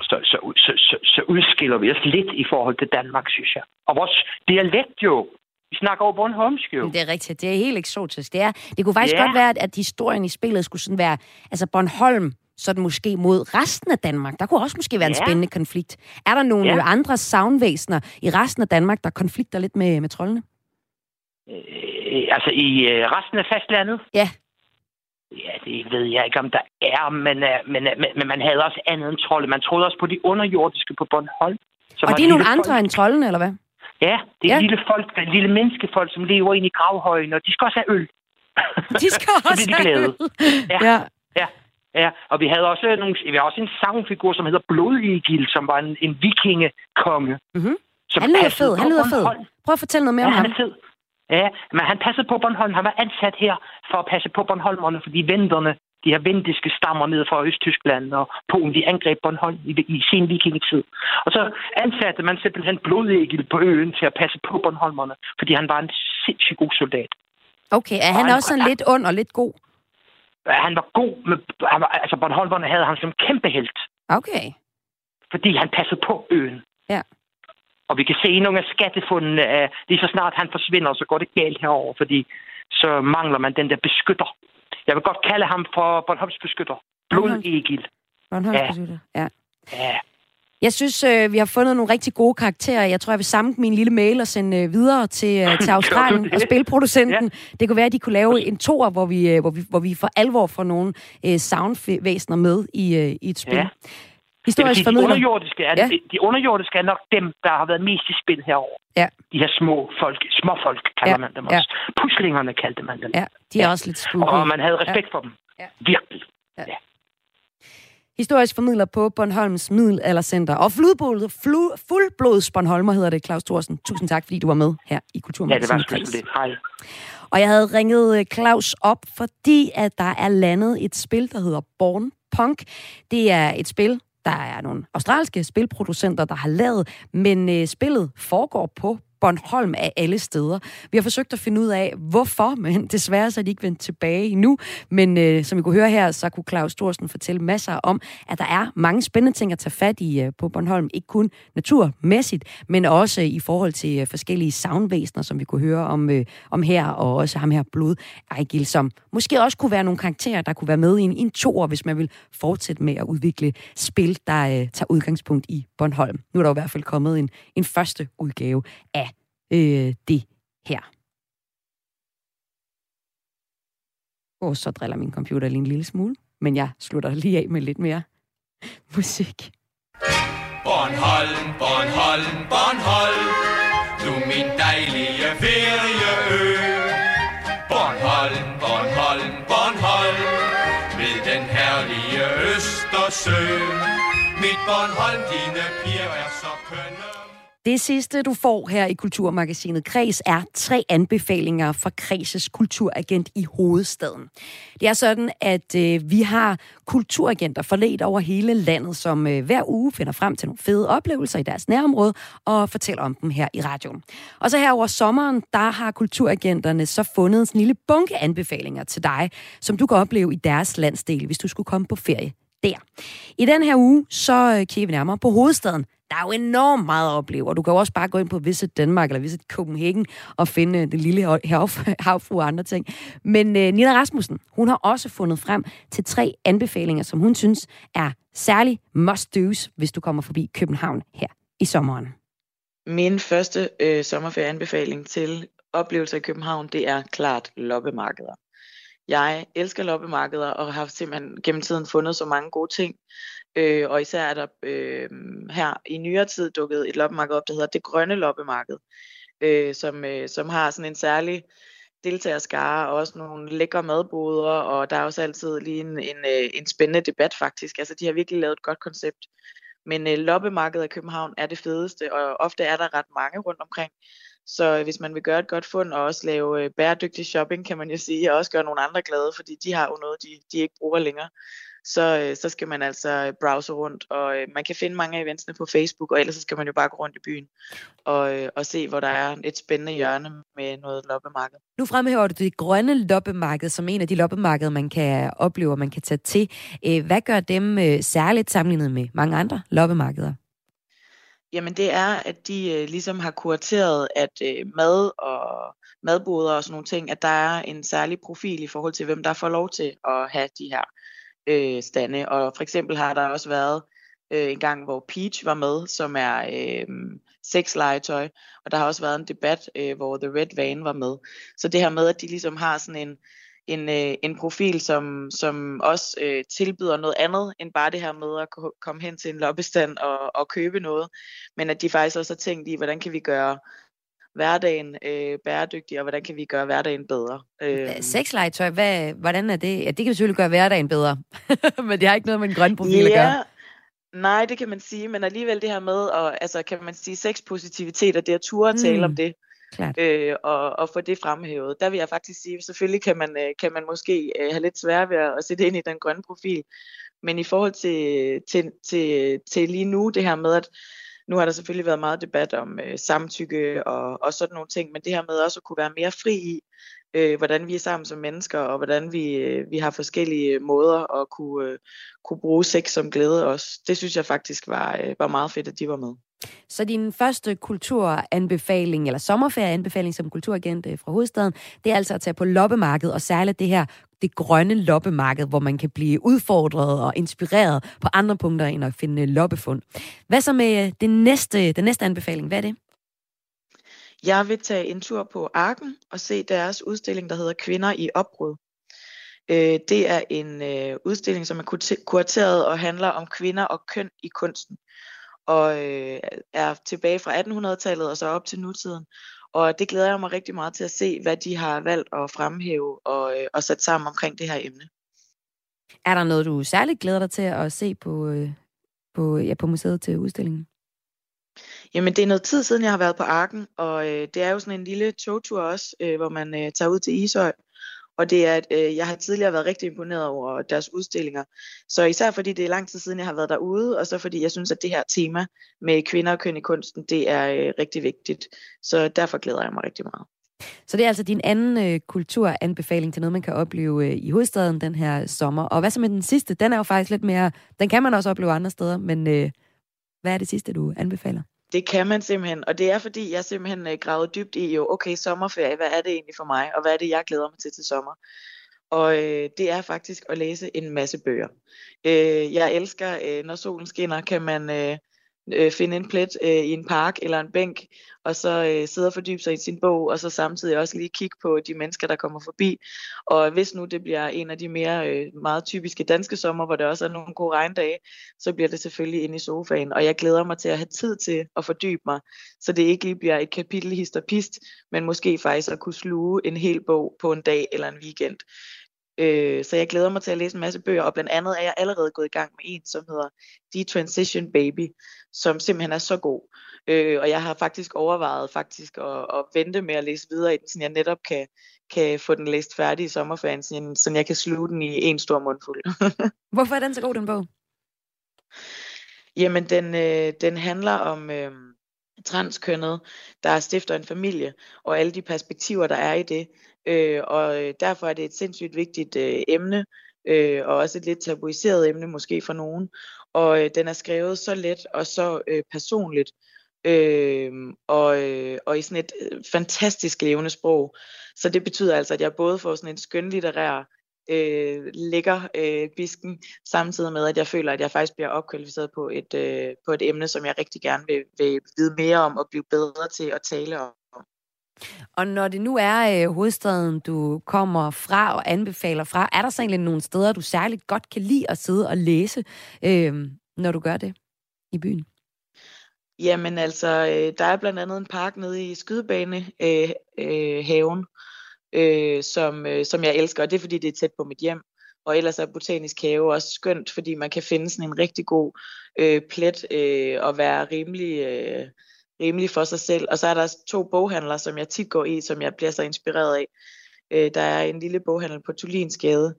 så, så, så, så, så udskiller vi os lidt i forhold til Danmark, synes jeg. Og vores dialekt jo, vi snakker over Bornholmsk jo. Det er rigtigt. Det er helt eksotisk. Det, er, det kunne faktisk Ja. godt være, at, historien i spillet skulle sådan være... Altså, Bornholm sådan måske mod resten af Danmark. Der kunne også måske være en Ja. spændende konflikt. Er der nogle Ja. ja. andre savnvæsener i resten af Danmark, der konflikter lidt med, med troldene? Øh, altså i øh, resten af fastlandet? Ja. Ja, det ved jeg ikke, om der er, men, øh, men, øh, men, men man havde også andet end trolde. Man troede også på de underjordiske på Bornholm. som Og det er nogle andre folk. end troldene, eller hvad? Ja, det er Ja. lille folk, lille menneskefolk, som lever inde i gravhøjen, og de skal også have øl. De skal Så også de have øl. Ja. ja. Ja, ja, og vi havde også, nogle, vi havde også en savnfigur, som hedder Blodigil, som var en, en vikingekonge. Mhm. som Han lyder fed, han lyder fed. Prøv at fortælle noget mere Ja, om han ham. er fed. Ja, men han passede på Bornholm. Han var ansat her for at passe på Bornholmerne, fordi venderne, de her vendiske stammer ned fra Østtyskland og Polen, de angreb Bornholm i, i sen vikingetid. Og så ansatte man simpelthen blodigil på øen til at passe på Bornholmerne, fordi han var en sindssygt god soldat. Okay, er han Og han- også sådan lidt ond og lidt god? Han var god, med, han var, altså Bornholmerne havde ham som kæmpe helt. Okay. fordi han passede på øen. Ja. Og vi kan se nogle af skattefundene, at lige så snart han forsvinder, så går det galt herover, fordi så mangler man den der beskytter. Jeg vil godt kalde ham for Bornholms beskytter. Blod-Egil. Bornholms Ja. beskytter. Ja. Ja. Jeg synes, øh, vi har fundet nogle rigtig gode karakterer. Jeg tror, jeg vil samle min lille mail og sende øh, videre til, øh, til Australien og spilproducenten. Ja. Det kunne være, at de kunne lave en toer, hvor vi, øh, hvor vi, hvor vi for alvor får nogle øh, soundvæsener med i, øh, i et spil. Ja. Ja. Det Historisk sige, de underjordiske, er, Ja. ja. de underjordiske er nok dem, der har været mest i spil herover. Ja. De her små folk, små folk kalder Ja. man dem Ja. også. Puslingerne kaldte man dem. Ja, de er Ja. også lidt spooky. Og man havde respekt for dem. Ja. Virkelig. Historisk formidler på Bornholms Middelaldercenter. Og fludblodet, flu, fuldblods Bornholmer hedder det, Claus Thorsen. Tusind tak, fordi du var med her i Ja, det Kulturmagasinet. var lidt. Hej. Og jeg havde ringet øh, Claus op, fordi at der er landet et spil, der hedder Born Punk. Det er et spil, der er nogle australske spilproducenter, der har lavet, men øh, spillet foregår på Bornholm af alle steder. Vi har forsøgt at finde ud af, hvorfor, men desværre så er de ikke vendt tilbage endnu. Men øh, som vi kunne høre her, så kunne Claus Thorsten fortælle masser om, at der er mange spændende ting at tage fat i øh, på Bornholm. Ikke kun naturmæssigt, men også øh, i forhold til øh, forskellige soundvæsener, som vi kunne høre om, øh, om her, og også ham her Blod Ejgil, som måske også kunne være nogle karakterer, der kunne være med i en, i en toer, hvis man vil fortsætte med at udvikle spil, der øh, tager udgangspunkt i Bornholm. Nu er der jo i hvert fald kommet en, en første udgave af øh, det her. Og så driller min computer lige en lille smule, men jeg slutter lige af med lidt mere musik. Bornholm, Bornholm, Bornholm. Du min dejlige ferieø. Bornholm, Bornholm, Bornholm. Ved den herlige Østersø Mit Bornholm, dine piger er så kønne. Det sidste, du får her i Kulturmagasinet Kreds, er tre anbefalinger fra Kredses kulturagent i hovedstaden. Det er sådan, at øh, vi har kulturagenter forlet over hele landet, som øh, hver uge finder frem til nogle fede oplevelser i deres nærområde og fortæller om dem her i radioen. Og så her over sommeren, der har kulturagenterne så fundet en lille bunke anbefalinger til dig, som du kan opleve i deres landsdel, hvis du skulle komme på ferie der. I den her uge, så øh, kigger vi nærmere på hovedstaden. Der er jo enormt meget at opleve, og du kan jo også bare gå ind på Visit Danmark eller Visit Copenhagen og finde øh, det lille havfru og andre ting. Men øh, Nina Rasmussen, hun har også fundet frem til tre anbefalinger, som hun synes er særlig must-dos, hvis du kommer forbi København her i sommeren. Min første øh, sommerferieanbefaling til oplevelser i København, det er klart loppemarkeder. Jeg elsker loppemarkeder og har simpelthen gennem tiden fundet så mange gode ting. Øh, og især er der øh, her i nyere tid dukket et loppemarked op, der hedder Det Grønne Loppemarked, øh, som, øh, som har sådan en særlig deltagerskare og også nogle lækre madboder, og der er også altid lige en, en, øh, en spændende debat faktisk. Altså de har virkelig lavet et godt koncept. Men øh, loppemarkedet i København er det fedeste, og ofte er der ret mange rundt omkring. Så øh, hvis man vil gøre et godt fund og også lave øh, bæredygtig shopping, kan man jo sige, og også gøre nogle andre glade, fordi de har jo noget, de, de ikke bruger længere, så, øh, så skal man altså browse rundt. Og øh, man kan finde mange af eventsene på Facebook, og ellers så skal man jo bare gå rundt i byen og, øh, og se, hvor der er et spændende hjørne med noget loppemarked. Nu fremhæver du det grønne loppemarked som en af de loppemarkeder, man kan opleve og man kan tage til. Øh, Hvad gør dem øh, særligt sammenlignet med mange andre loppemarkeder? Jamen det er, at de øh, ligesom har kurateret, at øh, mad og madboder og sådan nogle ting, at der er en særlig profil i forhold til, hvem der får lov til at have de her øh, stande. Og for eksempel har der også været øh, en gang, hvor Peach var med, som er øh, sexlegetøj. Og der har også været en debat, øh, hvor The Red Van var med. Så det her med, at de ligesom har sådan en, en, øh, en profil, som, som også øh, tilbyder noget andet, end bare det her med at komme hen til en lobbystand og, og købe noget. Men at de faktisk også har tænkt i, hvordan kan vi gøre hverdagen øh, bæredygtig, og hvordan kan vi gøre hverdagen bedre. Øh, Sexlegetøj, hvad, hvordan er det? Ja, det kan selvfølgelig gøre hverdagen bedre, men det har ikke noget med en grøn profil yeah. at gøre. Nej, det kan man sige, men alligevel det her med, og, altså, kan man sige, sexpositivitet, og det at ture at tale mm. om det, øh, og, og få det fremhævet. Der vil jeg faktisk sige, selvfølgelig kan man, øh, kan man måske øh, have lidt svært ved at sætte ind i den grønne profil, men i forhold til, til, til, til lige nu, det her med, at nu har der selvfølgelig været meget debat om øh, samtykke og, og sådan nogle ting, men det her med også at kunne være mere fri i, øh, hvordan vi er sammen som mennesker, og hvordan vi, øh, vi har forskellige øh, måder at kunne, øh, kunne bruge sex som glæde også. Det synes jeg faktisk var, øh, var meget fedt, at de var med. Så din første kulturanbefaling, eller sommerferieanbefaling som kulturagent øh, fra hovedstaden, det er altså at tage på loppemarkedet, og særligt det her, det grønne loppemarked, hvor man kan blive udfordret og inspireret på andre punkter end at finde loppefund. Hvad så med øh, det næste, den næste anbefaling? Hvad er det? Jeg vil tage en tur på Arken og se deres udstilling, der hedder Kvinder i opbrud. Øh, det er en øh, udstilling, som er kurateret og handler om kvinder og køn i kunsten og øh, er tilbage fra 1800-tallet og så op til nutiden. Og det glæder jeg mig rigtig meget til at se, hvad de har valgt at fremhæve og, øh, og sætte sammen omkring det her emne. Er der noget, du særligt glæder dig til at se på, øh, på, ja, på museet til udstillingen? Jamen, det er noget tid siden, jeg har været på Arken, og øh, det er jo sådan en lille togtur også, øh, hvor man øh, tager ud til Ishøj og det er, at øh, jeg har tidligere været rigtig imponeret over deres udstillinger. Så især fordi det er lang tid siden, jeg har været derude, og så fordi jeg synes, at det her tema med kvinder og køn i kunsten, det er øh, rigtig vigtigt. Så derfor glæder jeg mig rigtig meget. Så det er altså din anden øh, kulturanbefaling til noget, man kan opleve øh, i hovedstaden den her sommer. Og hvad så med den sidste? Den er jo faktisk lidt mere... Den kan man også opleve andre steder, men øh, hvad er det sidste, du anbefaler? Det kan man simpelthen, og det er fordi, jeg simpelthen øh, gravede dybt i, jo, okay, sommerferie, hvad er det egentlig for mig, og hvad er det, jeg glæder mig til til sommer? Og øh, det er faktisk at læse en masse bøger. Øh, jeg elsker, øh, når solen skinner, kan man øh, øh, finde en plet øh, i en park eller en bænk, og så øh, sidde og fordybe sig i sin bog, og så samtidig også lige kigge på de mennesker, der kommer forbi. Og hvis nu det bliver en af de mere øh, meget typiske danske sommer, hvor der også er nogle gode regndage, så bliver det selvfølgelig inde i sofaen. Og jeg glæder mig til at have tid til at fordybe mig, så det ikke lige bliver et kapitel hist og pist, men måske faktisk at kunne sluge en hel bog på en dag eller en weekend. Øh, så jeg glæder mig til at læse en masse bøger, og blandt andet er jeg allerede gået i gang med en, som hedder The Transition Baby, som simpelthen er så god. Øh, og jeg har faktisk overvejet faktisk at, at vente med at læse videre i den, så jeg netop kan, kan få den læst færdig i sommerferien, så, jeg kan sluge den i en stor mundfuld. Hvorfor er den så god, den bog? Jamen, den, øh, den handler om øh, transkønnet, der stifter en familie, og alle de perspektiver, der er i det. Øh, og øh, derfor er det et sindssygt vigtigt øh, emne, øh, og også et lidt tabuiseret emne måske for nogen. Og øh, den er skrevet så let og så øh, personligt, øh, og, øh, og i sådan et øh, fantastisk levende sprog. Så det betyder altså, at jeg både får sådan en skønlitterær øh, lækker øh, bisken, samtidig med, at jeg føler, at jeg faktisk bliver opkvalificeret på et, øh, på et emne, som jeg rigtig gerne vil, vil vide mere om og blive bedre til at tale om. Og når det nu er øh, hovedstaden, du kommer fra og anbefaler fra, er der så egentlig nogle steder, du særligt godt kan lide at sidde og læse, øh, når du gør det i byen? Jamen altså, øh, der er blandt andet en park nede i Skydebanehaven, øh, øh, haven, øh, som, øh, som jeg elsker, og det er fordi, det er tæt på mit hjem. Og ellers er Botanisk Have også skønt, fordi man kan finde sådan en rigtig god øh, plet øh, og være rimelig... Øh, rimelig for sig selv. Og så er der to boghandlere, som jeg tit går i, som jeg bliver så inspireret af. Øh, der er en lille boghandel på Tulinsgade,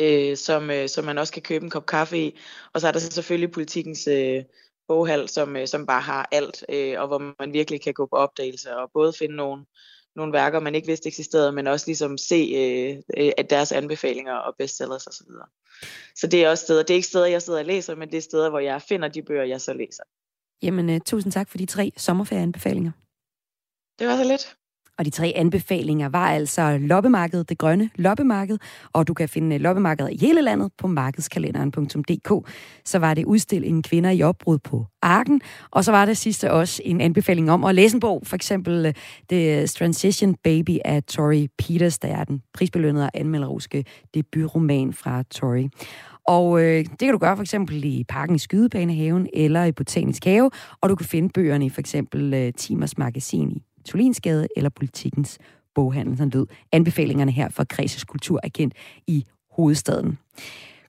øh, som, øh, som man også kan købe en kop kaffe i. Og så er der så selvfølgelig politikens øh, boghal, som, øh, som bare har alt, øh, og hvor man virkelig kan gå på opdagelse og både finde nogle, nogle værker, man ikke vidste eksisterede, men også ligesom se øh, øh, at deres anbefalinger og bestsellers osv. Så, så det er også steder, det er ikke steder, jeg sidder og læser, men det er steder, hvor jeg finder de bøger, jeg så læser. Jamen, uh, tusind tak for de tre sommerferieanbefalinger. Det var så lidt. Og de tre anbefalinger var altså loppemarkedet, det grønne loppemarked, og du kan finde loppemarkeder i hele landet på markedskalenderen.dk. Så var det udstillingen Kvinder i opbrud på Arken, og så var det sidste også en anbefaling om at læse en bog, for eksempel øh, The Transition Baby af Tori Peters, der er den prisbelønnede og anmelderuske debutroman fra Tori. Og øh, det kan du gøre for eksempel i Parken i Skydebanehaven eller i Botanisk Have, og du kan finde bøgerne i for eksempel øh, Timers Magasin i Tulinsgade eller Politikens boghandel, som lød anbefalingerne her for Kreses Kulturagent i hovedstaden.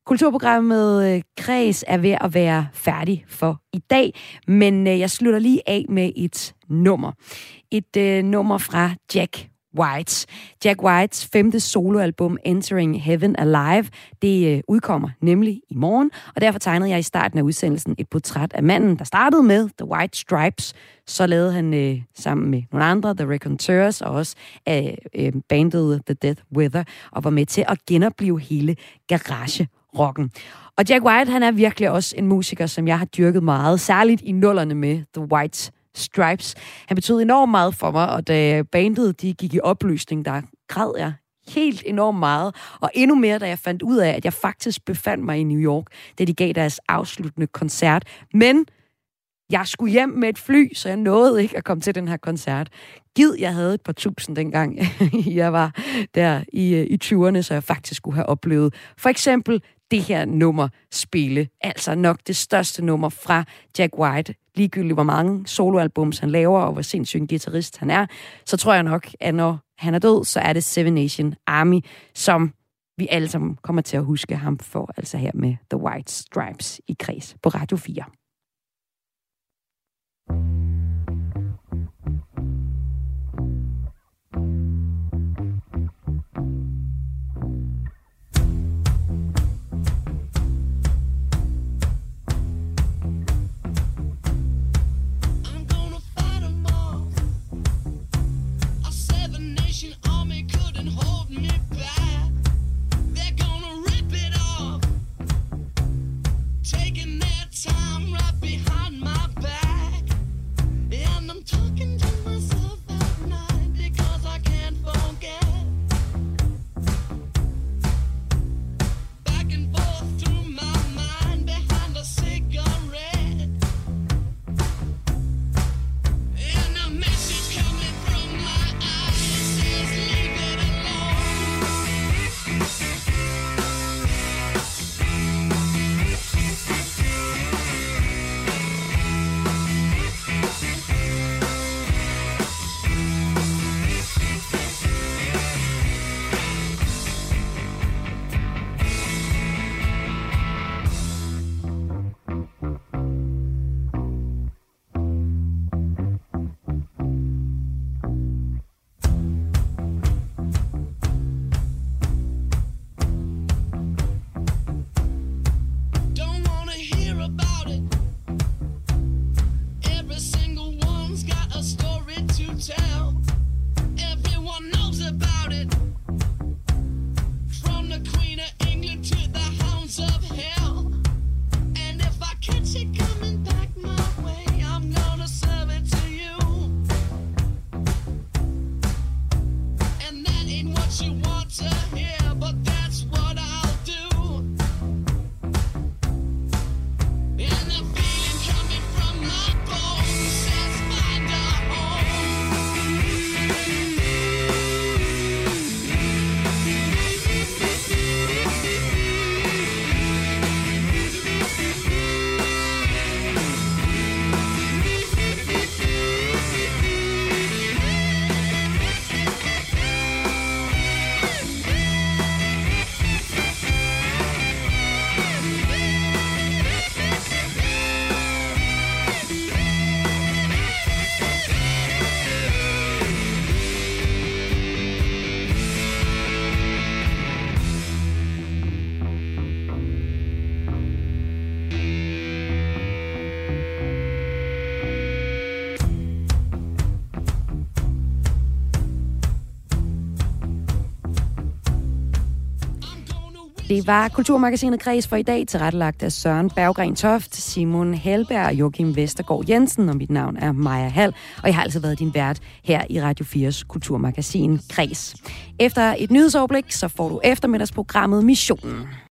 Kulturprogrammet øh, Kreds er ved at være færdig for i dag, men øh, jeg slutter lige af med et nummer. Et øh, nummer fra Jack White. Jack Whites femte soloalbum Entering Heaven Alive, det øh, udkommer nemlig i morgen, og derfor tegnede jeg i starten af udsendelsen et portræt af manden, der startede med The White Stripes. Så lavede han øh, sammen med nogle andre, The Reconteurs, og også øh, øh, bandet The Death Weather, og var med til at genopleve hele garage rocken. Og Jack White, han er virkelig også en musiker, som jeg har dyrket meget, særligt i nullerne med The White Stripes. Han betød enormt meget for mig, og da bandet de gik i opløsning, der græd jeg helt enormt meget. Og endnu mere, da jeg fandt ud af, at jeg faktisk befandt mig i New York, da de gav deres afsluttende koncert. Men jeg skulle hjem med et fly, så jeg nåede ikke at komme til den her koncert. Gid, jeg havde et par tusind dengang, jeg var der i, øh, i 20'erne, så jeg faktisk skulle have oplevet for eksempel det her nummer spille. Altså nok det største nummer fra Jack White. Ligegyldigt hvor mange soloalbums han laver, og hvor sindssyg en guitarist han er, så tror jeg nok, at når han er død, så er det Seven Nation Army, som vi alle sammen kommer til at huske ham for, altså her med The White Stripes i kreds på Radio 4. Det var Kulturmagasinet Kreds for i dag, tilrettelagt af Søren Berggren Toft, Simon Helberg og Joachim Vestergaard Jensen, og mit navn er Maja Hall, og jeg har altså været din vært her i Radio 4's Kulturmagasin Kreds. Efter et nyhedsoverblik, så får du eftermiddagsprogrammet Missionen.